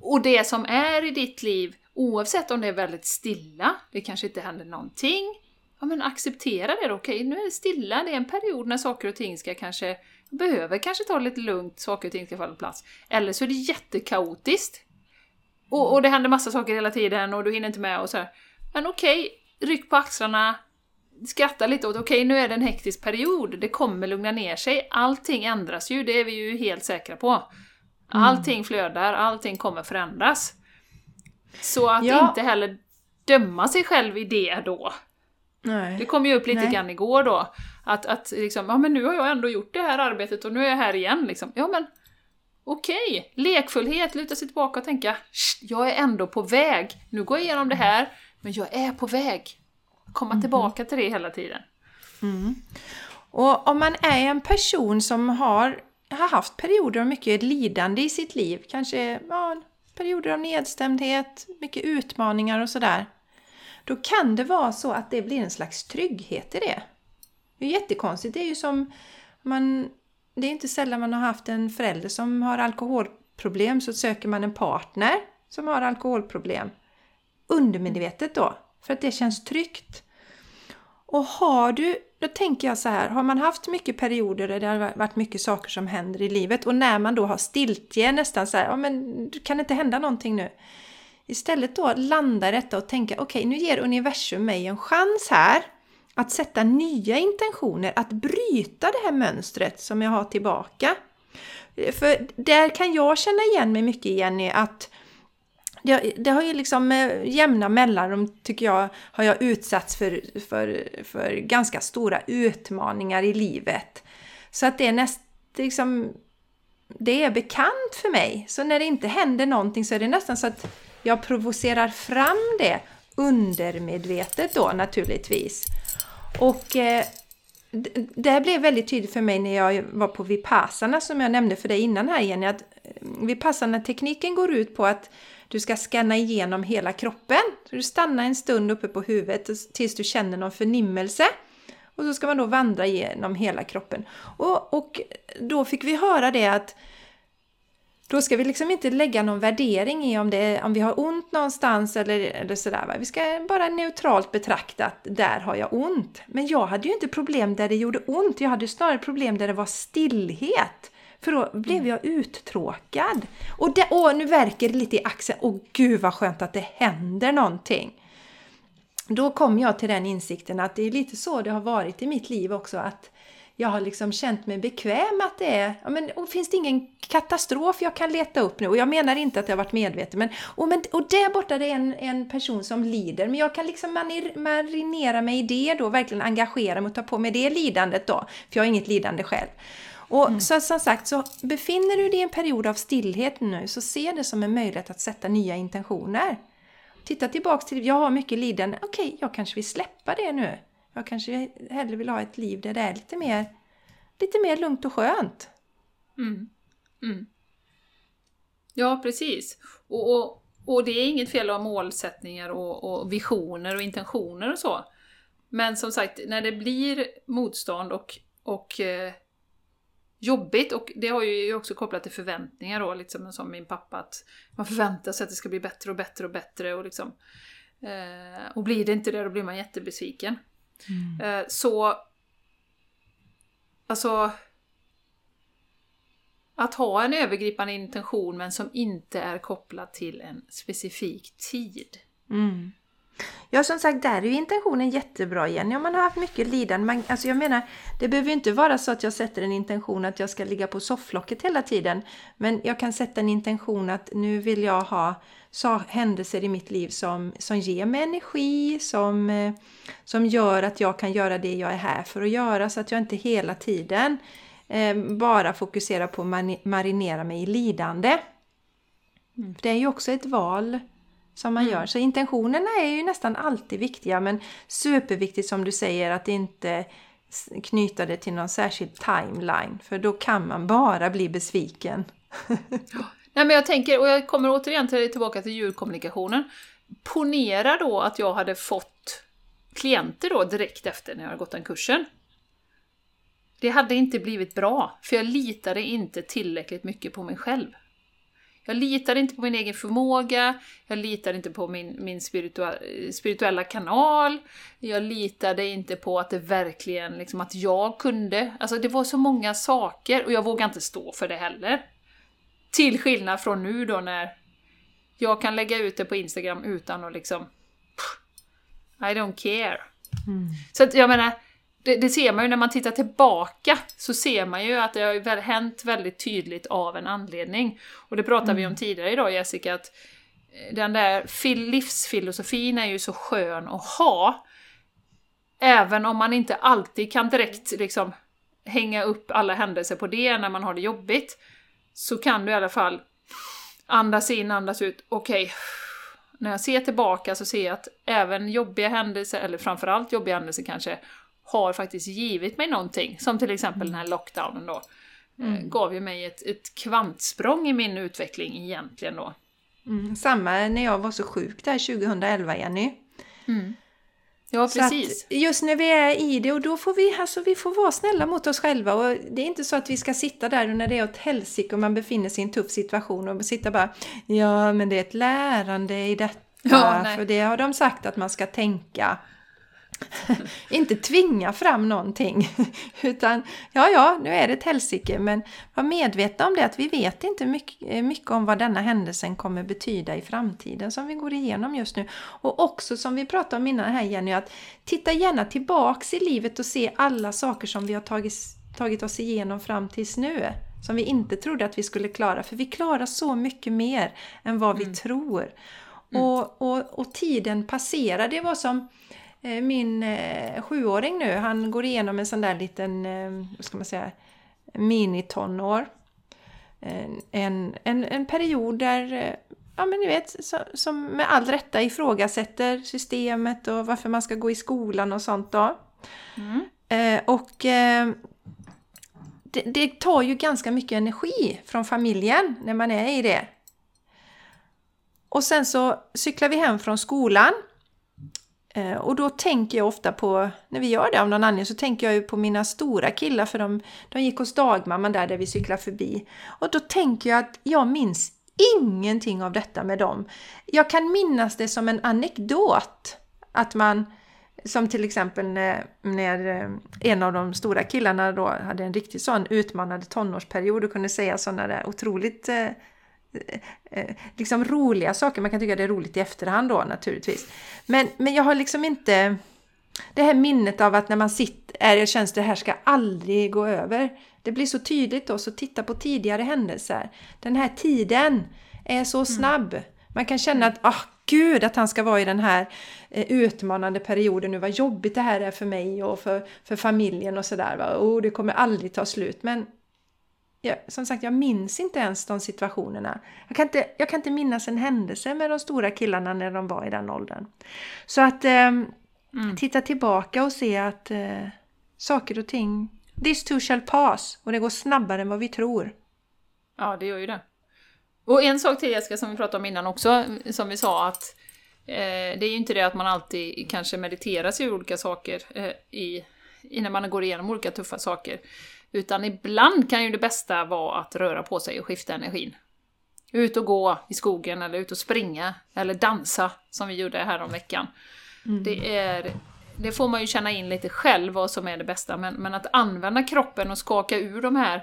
Och det som är i ditt liv, oavsett om det är väldigt stilla, det kanske inte händer någonting, ja men acceptera det då. Okej, nu är det stilla, det är en period när saker och ting ska kanske, behöver kanske ta det lite lugnt, saker och ting ska falla på plats. Eller så är det jättekaotiskt. Och, och det händer massa saker hela tiden och du hinner inte med och så här. Men okej, ryck på axlarna, skratta lite åt, okej okay, nu är det en hektisk period, det kommer lugna ner sig, allting ändras ju, det är vi ju helt säkra på. Mm. Allting flödar, allting kommer förändras. Så att ja. inte heller döma sig själv i det då. Nej. Det kom ju upp lite Nej. grann igår då, att, att liksom, ja men nu har jag ändå gjort det här arbetet och nu är jag här igen liksom. Ja men okej, okay. lekfullhet, luta sig tillbaka och tänka, jag är ändå på väg. Nu går jag igenom det här, men jag är på väg komma mm. tillbaka till det hela tiden. Mm. Och om man är en person som har, har haft perioder av mycket lidande i sitt liv, kanske ja, perioder av nedstämdhet, mycket utmaningar och sådär. Då kan det vara så att det blir en slags trygghet i det. Det är jättekonstigt. Det är ju som man... Det är inte sällan man har haft en förälder som har alkoholproblem så söker man en partner som har alkoholproblem. Undermedvetet då, för att det känns tryggt. Och har du, då tänker jag så här, har man haft mycket perioder där det har varit mycket saker som händer i livet och när man då har stiltje nästan så här, ja men kan det inte hända någonting nu? Istället då landa i detta och tänka, okej okay, nu ger universum mig en chans här att sätta nya intentioner, att bryta det här mönstret som jag har tillbaka. För där kan jag känna igen mig mycket Jenny, att det, det, har ju liksom med jämna mellanrum, tycker jag, har jag utsatts för, för, för ganska stora utmaningar i livet. Så att det är nästan liksom, det är bekant för mig. Så när det inte händer någonting så är det nästan så att jag provocerar fram det undermedvetet då naturligtvis. Och eh, det här blev väldigt tydligt för mig när jag var på Vipassana som jag nämnde för dig innan här Jenny. Att eh, Vipassana-tekniken går ut på att du ska scanna igenom hela kroppen. Så du stannar en stund uppe på huvudet tills du känner någon förnimmelse. Och så ska man då vandra genom hela kroppen. Och, och då fick vi höra det att då ska vi liksom inte lägga någon värdering i om, det, om vi har ont någonstans eller, eller sådär. Va? Vi ska bara neutralt betrakta att där har jag ont. Men jag hade ju inte problem där det gjorde ont. Jag hade snarare problem där det var stillhet. För då blev jag uttråkad. Och, det, och nu verkar det lite i axeln. Åh gud vad skönt att det händer någonting. Då kom jag till den insikten att det är lite så det har varit i mitt liv också. att jag har liksom känt mig bekväm att det är, ja men och finns det ingen katastrof jag kan leta upp nu? Och jag menar inte att jag varit medveten, men och, men, och där borta det är en, en person som lider, men jag kan liksom marinera mig i det då, verkligen engagera mig och ta på mig det lidandet då, för jag har inget lidande själv. Och mm. så som sagt, så befinner du dig i en period av stillhet nu, så se det som en möjlighet att sätta nya intentioner. Titta tillbaks till, jag har mycket lidande, okej, okay, jag kanske vill släppa det nu. Jag kanske hellre vill ha ett liv där det är lite mer, lite mer lugnt och skönt. Mm. Mm. Ja, precis. Och, och, och, det är inget fel att ha målsättningar och, och, visioner och intentioner och så. Men som sagt, när det blir motstånd och, och eh, jobbigt, och det har ju också kopplat till förväntningar då, liksom som min pappa, att man förväntar sig att det ska bli bättre och bättre och bättre och liksom eh, och blir det inte det, då blir man jättebesviken. Mm. Eh, så... Alltså... Att ha en övergripande intention men som inte är kopplad till en specifik tid. Mm. Ja, som sagt, där är ju intentionen jättebra Jenny. Om man har haft mycket lidande. Man, alltså jag menar, det behöver ju inte vara så att jag sätter en intention att jag ska ligga på sofflocket hela tiden. Men jag kan sätta en intention att nu vill jag ha så, händelser i mitt liv som, som ger mig energi, som, eh, som gör att jag kan göra det jag är här för att göra. Så att jag inte hela tiden eh, bara fokuserar på att marinera mig i lidande. Mm. Det är ju också ett val som man mm. gör. Så intentionerna är ju nästan alltid viktiga men superviktigt som du säger att inte knyta det till någon särskild timeline för då kan man bara bli besviken. [LAUGHS] Nej men jag tänker, och jag kommer återigen till, tillbaka till djurkommunikationen. Ponera då att jag hade fått klienter då direkt efter när jag hade gått den kursen. Det hade inte blivit bra, för jag litade inte tillräckligt mycket på mig själv. Jag litar inte på min egen förmåga, jag litar inte på min, min spirituella kanal, jag litade inte på att det verkligen, liksom att jag kunde. Alltså det var så många saker och jag vågade inte stå för det heller. Till skillnad från nu då när jag kan lägga ut det på Instagram utan att liksom... I don't care. Mm. Så att jag menar, det, det, ser man ju när man tittar tillbaka, så ser man ju att det har hänt väldigt tydligt av en anledning. Och det pratade mm. vi om mm. tidigare idag Jessica, att eh, den där livsfilosofin är ju så skön att ha. Även om man inte alltid kan direkt liksom hänga upp alla händelser på det när man har det jobbigt, så kan du i alla fall andas in, andas ut, okej, okay. när jag ser tillbaka så ser jag att även jobbiga händelser, eller framförallt jobbiga händelser kanske, har faktiskt givit mig någonting. Som till exempel den här lockdownen då. Eh, mm. Gav ju mig ett, ett kvantsprång i min utveckling egentligen då. Mm, samma när jag var så sjuk där 2011 Jenny. Mm. Ja, precis. just när vi är i det och då får vi, alltså, vi får vara snälla mot oss själva och det är inte så att vi ska sitta där och när det är åt helsike och man befinner sig i en tuff situation och sitta bara ja men det är ett lärande i detta ja, för det har de sagt att man ska tänka. [LAUGHS] inte tvinga fram någonting. [LAUGHS] Utan, ja, ja, nu är det ett helsike, men var medvetna om det att vi vet inte mycket, mycket om vad denna händelsen kommer betyda i framtiden som vi går igenom just nu. Och också som vi pratade om innan här Jenny, att titta gärna tillbaks i livet och se alla saker som vi har tagit, tagit oss igenom fram tills nu. Som vi inte trodde att vi skulle klara, för vi klarar så mycket mer än vad mm. vi tror. Mm. Och, och, och tiden passerar. Det var som Eh, min eh, sjuåring nu, han går igenom en sån där liten, eh, vad ska man säga, minitonår. En, en, en period där, ja men ni vet, så, som med all rätta ifrågasätter systemet och varför man ska gå i skolan och sånt då. Mm. Eh, och eh, det, det, tar ju ganska mycket energi från familjen när man är i det. Och sen så cyklar vi hem från skolan. Eh, och då tänker jag ofta på, när vi gör det av någon anledning, så tänker jag ju på mina stora killar för de, de gick hos dagmamman där, där vi cyklar förbi. Och då tänker jag att jag minns ingenting av detta med dem. Jag kan minnas det som en anekdot. Att man, som till exempel eh, när, när en av de stora killarna då hade en riktigt sån utmanande tonårsperiod och kunde säga sådana där otroligt eh, liksom roliga saker. Man kan tycka det är roligt i efterhand då naturligtvis. Men, men jag har liksom inte det här minnet av att när man sitter, är det känns det här ska aldrig gå över. Det blir så tydligt då, så titta på tidigare händelser. Den här tiden är så mm. snabb. Mm. Man kan känna att, ah oh, gud att han ska vara i den här eh, utmanande perioden nu, vad jobbigt det här är för mig och för, för familjen och sådär. Oh, det kommer aldrig ta slut. Men ja, som sagt, jag minns inte ens de situationerna. Jag kan, inte, jag kan inte minnas en händelse med de stora killarna när de var i den åldern. Så att eh, mm. titta tillbaka och se att eh, saker och ting This too shall pass och det går snabbare än vad vi tror. Ja, det gör ju det. Och en sak till Jessica som vi pratade om innan också, som vi sa att eh, det är ju inte det att man alltid kanske mediterar sig ur olika saker eh, i, innan man går igenom olika tuffa saker. Utan ibland kan ju det bästa vara att röra på sig och skifta energin. Ut och gå i skogen eller ut och springa eller dansa som vi gjorde här om veckan. Mm. Det är det får man ju känna in lite själv vad som är det bästa, men, men att använda kroppen och skaka ur de här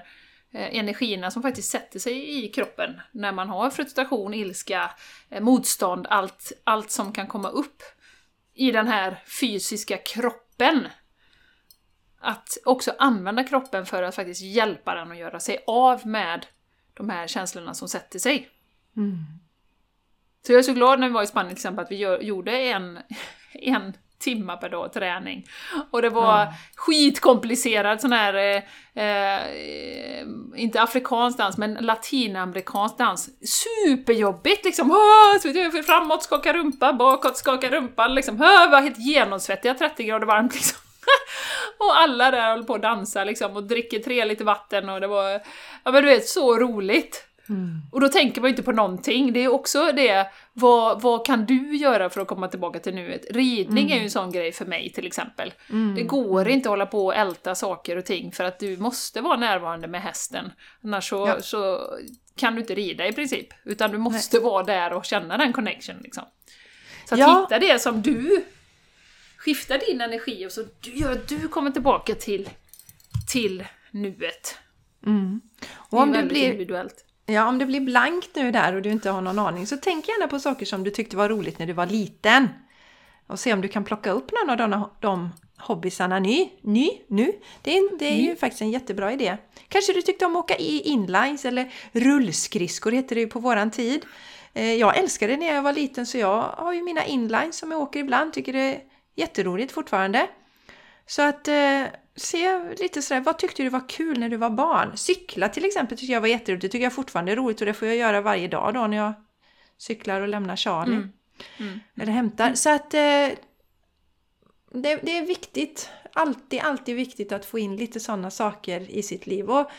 eh, energierna som faktiskt sätter sig i kroppen när man har frustration, ilska, eh, motstånd, allt, allt som kan komma upp i den här fysiska kroppen. Att också använda kroppen för att faktiskt hjälpa den att göra sig av med de här känslorna som sätter sig. Mm. Så jag är så glad när vi var i Spanien till exempel att vi gör, gjorde en, [LAUGHS] en timmar per dag träning. Och det var ja. skitkomplicerad sån här, eh, eh, inte afrikansk dans, men latinamerikansk dans. Superjobbigt liksom! Framåt, skaka rumpa, bakåt, skaka rumpa, liksom. Åh, var helt genomsvettiga, 30 grader varmt liksom. [LAUGHS] och alla där håller på att dansa liksom, och dricker tre liter vatten och det var, ja men du vet, så roligt! Mm. Och då tänker man ju inte på någonting. Det är också det, vad, vad kan du göra för att komma tillbaka till nuet? Ridning mm. är ju en sån grej för mig till exempel. Mm. Det går inte att hålla på och älta saker och ting för att du måste vara närvarande med hästen. Annars så, ja. så kan du inte rida i princip. Utan du måste Nej. vara där och känna den connection liksom. Så att ja. hitta det som du skiftar din energi och så gör att du kommer tillbaka till, till nuet. Mm. Och om det, det blir individuellt. Ja, om det blir blankt nu där och du inte har någon aning så tänk gärna på saker som du tyckte var roligt när du var liten. Och se om du kan plocka upp någon av de, de hobbysarna ny, ny, nu. Det är, det är ju faktiskt en jättebra idé. Kanske du tyckte om att åka i inlines eller rullskridskor heter det ju på våran tid. Eh, jag älskade det när jag var liten så jag har ju mina inlines som jag åker ibland, tycker det är jätteroligt fortfarande. Så att eh, se lite sådär, vad tyckte du var kul när du var barn? Cykla till exempel tycker jag var jätteroligt, det tycker jag fortfarande är roligt och det får jag göra varje dag då när jag cyklar och lämnar Charlie. Mm. Mm. Eller hämtar. Så att eh, det, det, är viktigt, alltid, alltid viktigt att få in lite sådana saker i sitt liv. Och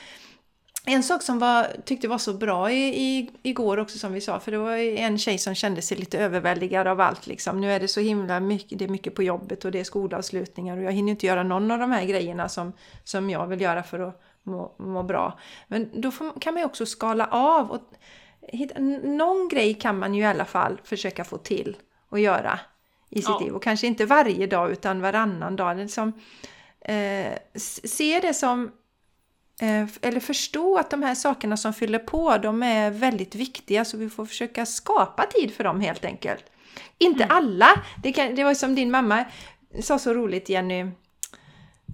en sak som var, tyckte var så bra i, i, igår också som vi sa, för det var en tjej som kände sig lite överväldigad av allt liksom. Nu är det så himla mycket, det är mycket på jobbet och det är skolavslutningar och jag hinner inte göra någon av de här grejerna som, som jag vill göra för att må, må bra. Men då får, kan man ju också skala av och hitta, någon grej kan man ju i alla fall försöka få till och göra i sitt ja. liv. Och kanske inte varje dag utan varannan dag. Liksom, eh, se det som eller förstå att de här sakerna som fyller på, de är väldigt viktiga så vi får försöka skapa tid för dem helt enkelt. Inte mm. alla! Det, kan, det var som din mamma sa så roligt Jenny, Eh,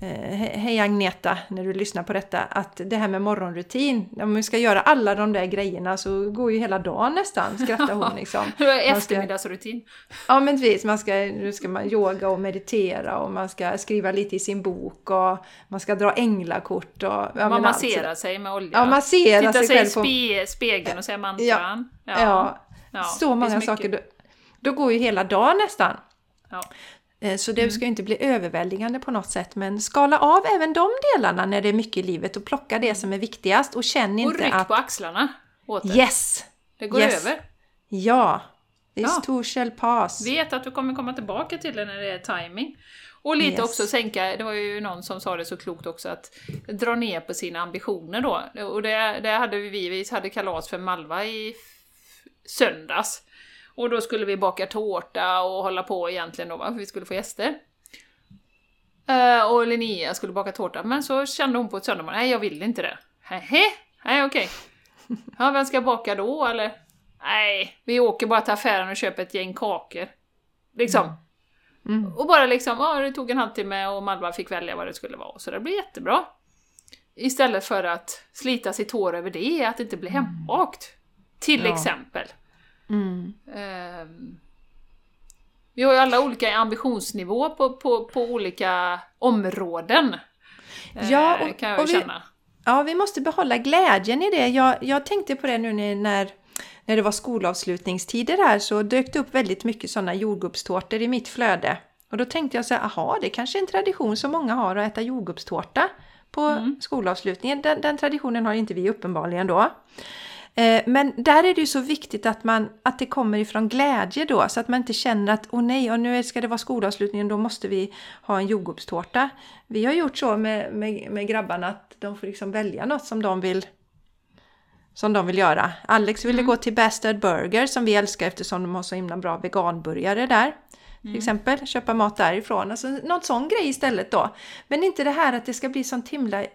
hej Agneta, när du lyssnar på detta, att det här med morgonrutin, om vi ska göra alla de där grejerna så går ju hela dagen nästan, skrattar hon [LAUGHS] liksom. Eftermiddagsrutin. Ja men precis, man ska, nu ska man yoga och meditera och man ska skriva lite i sin bok och man ska dra änglakort och... Man masserar sig med olja. Ja, massera sig, sig själv på... i spegeln och säga mantran. Ja, ja. ja. ja så många så saker. Då, då går ju hela dagen nästan. Ja. Eh, Så det ska ju inte bli överväldigande på något sätt men skala av även de delarna när det är mycket i livet och plocka det som är viktigast och känn Och inte ryck att på axlarna åt det. Yes! Det går yes. över. Ja! This Ja. too shall pass. Vet att du kommer komma tillbaka till det när det är timing. Och lite Yes. också sänka, det var ju någon som sa det så klokt också, att dra ner på sina ambitioner då. Och det, det hade vi, vi hade kalas för Malva i söndags. Och då skulle vi baka tårta och hålla på egentligen då, för vi skulle få gäster. Eh, och Linnea skulle baka tårta, men så kände hon på ett söndag, nej jag vill inte det. Nähä? Nej okej. [LAUGHS] Ja, vem ska baka då eller? Nej, vi åker bara till affären och köper ett gäng kakor. Liksom. Mm. Och bara liksom, ja det tog en halvtimme och Malva fick välja vad det skulle vara. Så det blev jättebra. Istället för att slita sitt hår över det, att det inte blir hembakt. Till Ja. exempel. Mm. Ehm, vi har ju alla olika ambitionsnivå på, på, på olika områden. Ja, eh, och- kan jag och ju vi- känna. Ja, vi måste behålla glädjen i det. Jag, jag tänkte på det nu när, när, det var skolavslutningstider här så dök det upp väldigt mycket sådana jordgubbstårtor i mitt flöde. Och då tänkte jag så här, aha, det kanske är en tradition som många har att äta jordgubbstårta på skolavslutningen. Den, den traditionen har inte vi uppenbarligen då. Eh, Men där är det ju så viktigt att, man, att det kommer ifrån glädje då, så att man inte känner att åh nej, och nu ska det vara skolavslutningen, då måste vi ha en jordgubbstårta. Vi har gjort så med, med, med grabbarna att de får liksom välja något som de vill som de vill göra. Alex ville gå till Bastard Burger som vi älskar eftersom de har så himla bra veganburgare där. Till exempel, köpa mat därifrån. Alltså någon sån grej istället då. Men inte det här att det ska bli sånt himla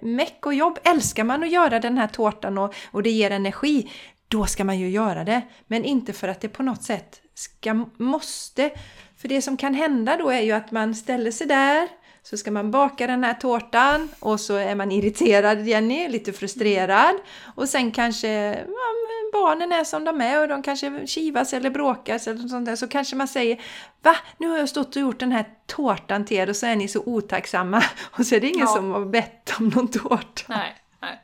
meck och jobb. Älskar man att göra den här tårtan och, och det ger energi, då ska man ju göra det. Men inte för att det på något sätt ska, måste. För det som kan hända då är ju att man ställer sig där, så ska man baka den här tårtan och så är man irriterad Jenny, lite frustrerad. Och sen kanske ja, barnen är som de är och de kanske kivas eller bråkas eller sånt där. Så kanske man säger Va? Nu har jag stått och gjort den här tårtan till er och så är ni så otacksamma. [LAUGHS] Och så är det ingen Ja. som har bett om någon tårta. Nej, nej.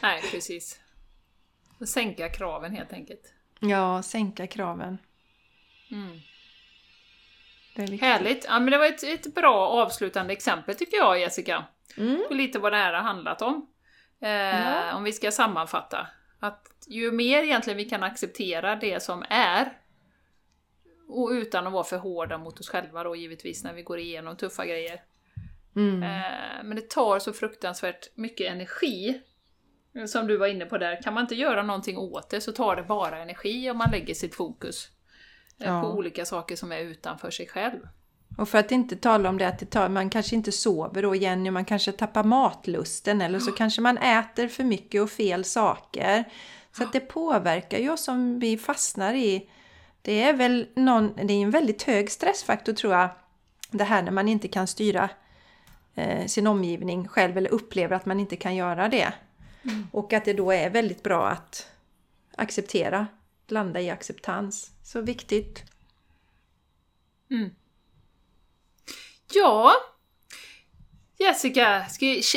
Nej, precis. Och Sänka kraven helt enkelt. Ja, sänka kraven. Mm. Det är viktigt. Härligt! Ja, men det var ett, ett bra avslutande exempel tycker jag Jessica. Mm. På lite vad det här har handlat om. Eh, Ja. Om vi ska sammanfatta. Att ju mer egentligen vi kan acceptera det som är och utan att vara för hårda mot oss själva då givetvis när vi går igenom tuffa grejer. Mm. Eh, Men det tar så fruktansvärt mycket energi. Som du var inne på där, kan man inte göra någonting åt det så tar det bara energi om man lägger sitt fokus eh, Ja. på olika saker som är utanför sig själv. Och för att inte tala om det att det tar, man kanske inte sover då Jenny, man kanske tappar matlusten eller så [GASPS] kanske man äter för mycket och fel saker. Så att det påverkar ju oss om vi fastnar i... Det är väl någon, det är en väldigt hög stressfaktor tror jag. Det här när man inte kan styra eh, sin omgivning själv eller upplever att man inte kan göra det. Och att det då är väldigt bra att acceptera, landa i acceptans. Så viktigt. Ja, Jessica,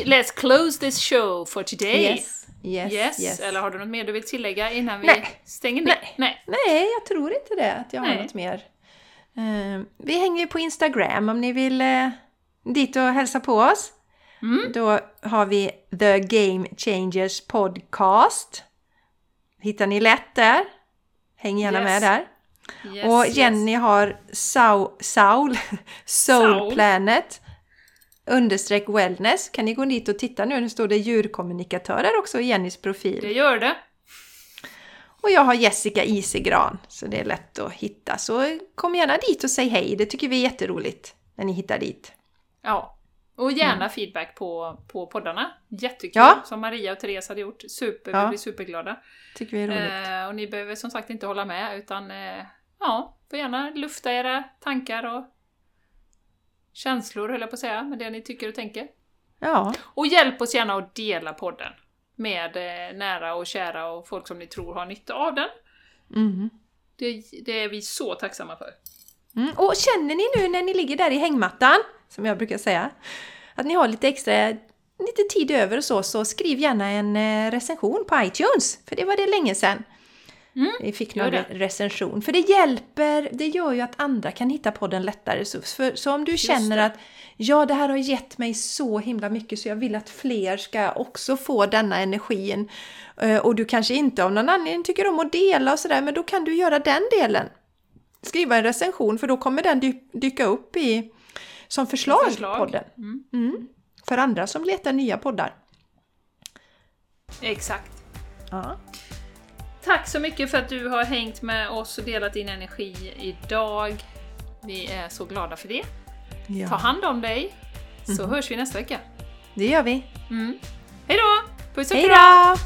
let's close this show for today. Yes, yes, Yes. yes. Eller har du något mer du vill tillägga innan vi Nej. stänger ner? Nej. Nej. Nej, jag tror inte det, att jag har Nej. något mer. Eh, vi hänger ju på Instagram om ni vill eh, dit och hälsa på oss. Mm. Då har vi The Game Changers Podcast. Hittar ni lätt där. Häng gärna Yes. med där. Yes, och. Jenny har Saul, Saul [LAUGHS] Soul Saul. Planet understreck wellness. Kan ni gå dit och titta nu? Nu står det djurkommunikatörer också i Jennys profil. Det gör det. Och jag har Jessica Isegran, så det är lätt att hitta. Så kom gärna dit och säg hej, det tycker vi är jätteroligt när ni hittar dit. Ja. Och gärna feedback på, på poddarna. Jättekul, Ja. som Maria och Therese hade gjort. Super, Ja. vi blir superglada. Tycker vi är roligt. Eh, och ni behöver som sagt inte hålla med, utan eh, ja, får gärna lufta era tankar och känslor, höll jag på att säga, med det ni tycker och tänker. Ja, Och hjälp oss gärna att dela podden med eh, nära och kära och folk som ni tror har nytta av den. mm. Det, det är vi så tacksamma för. Mm. Och känner ni nu när ni ligger där i hängmattan, som jag brukar säga, att ni har lite extra lite tid över och så, så skriv gärna en eh, recension på iTunes, för det var det länge sedan. Mm, vi fick någon det. recension. För det hjälper, det gör ju att andra kan hitta podden lättare. Så, för, så om du känner att ja, det här har gett mig så himla mycket så jag vill att fler ska också få denna energin. Eh, och du kanske inte av någon anledning tycker om att dela och sådär, men då kan du göra den delen. Skriva en recension för då kommer den dy dyka upp i som förslag, förslag. podden. Mm. Mm. För andra som letar nya poddar. Exakt. Ja. Tack så mycket för att du har hängt med oss och delat din energi idag. Vi är så glada för det. Ja. Ta hand om dig, så mm. hörs vi nästa vecka. Det gör vi. Mm. Hej då! Puss och kram!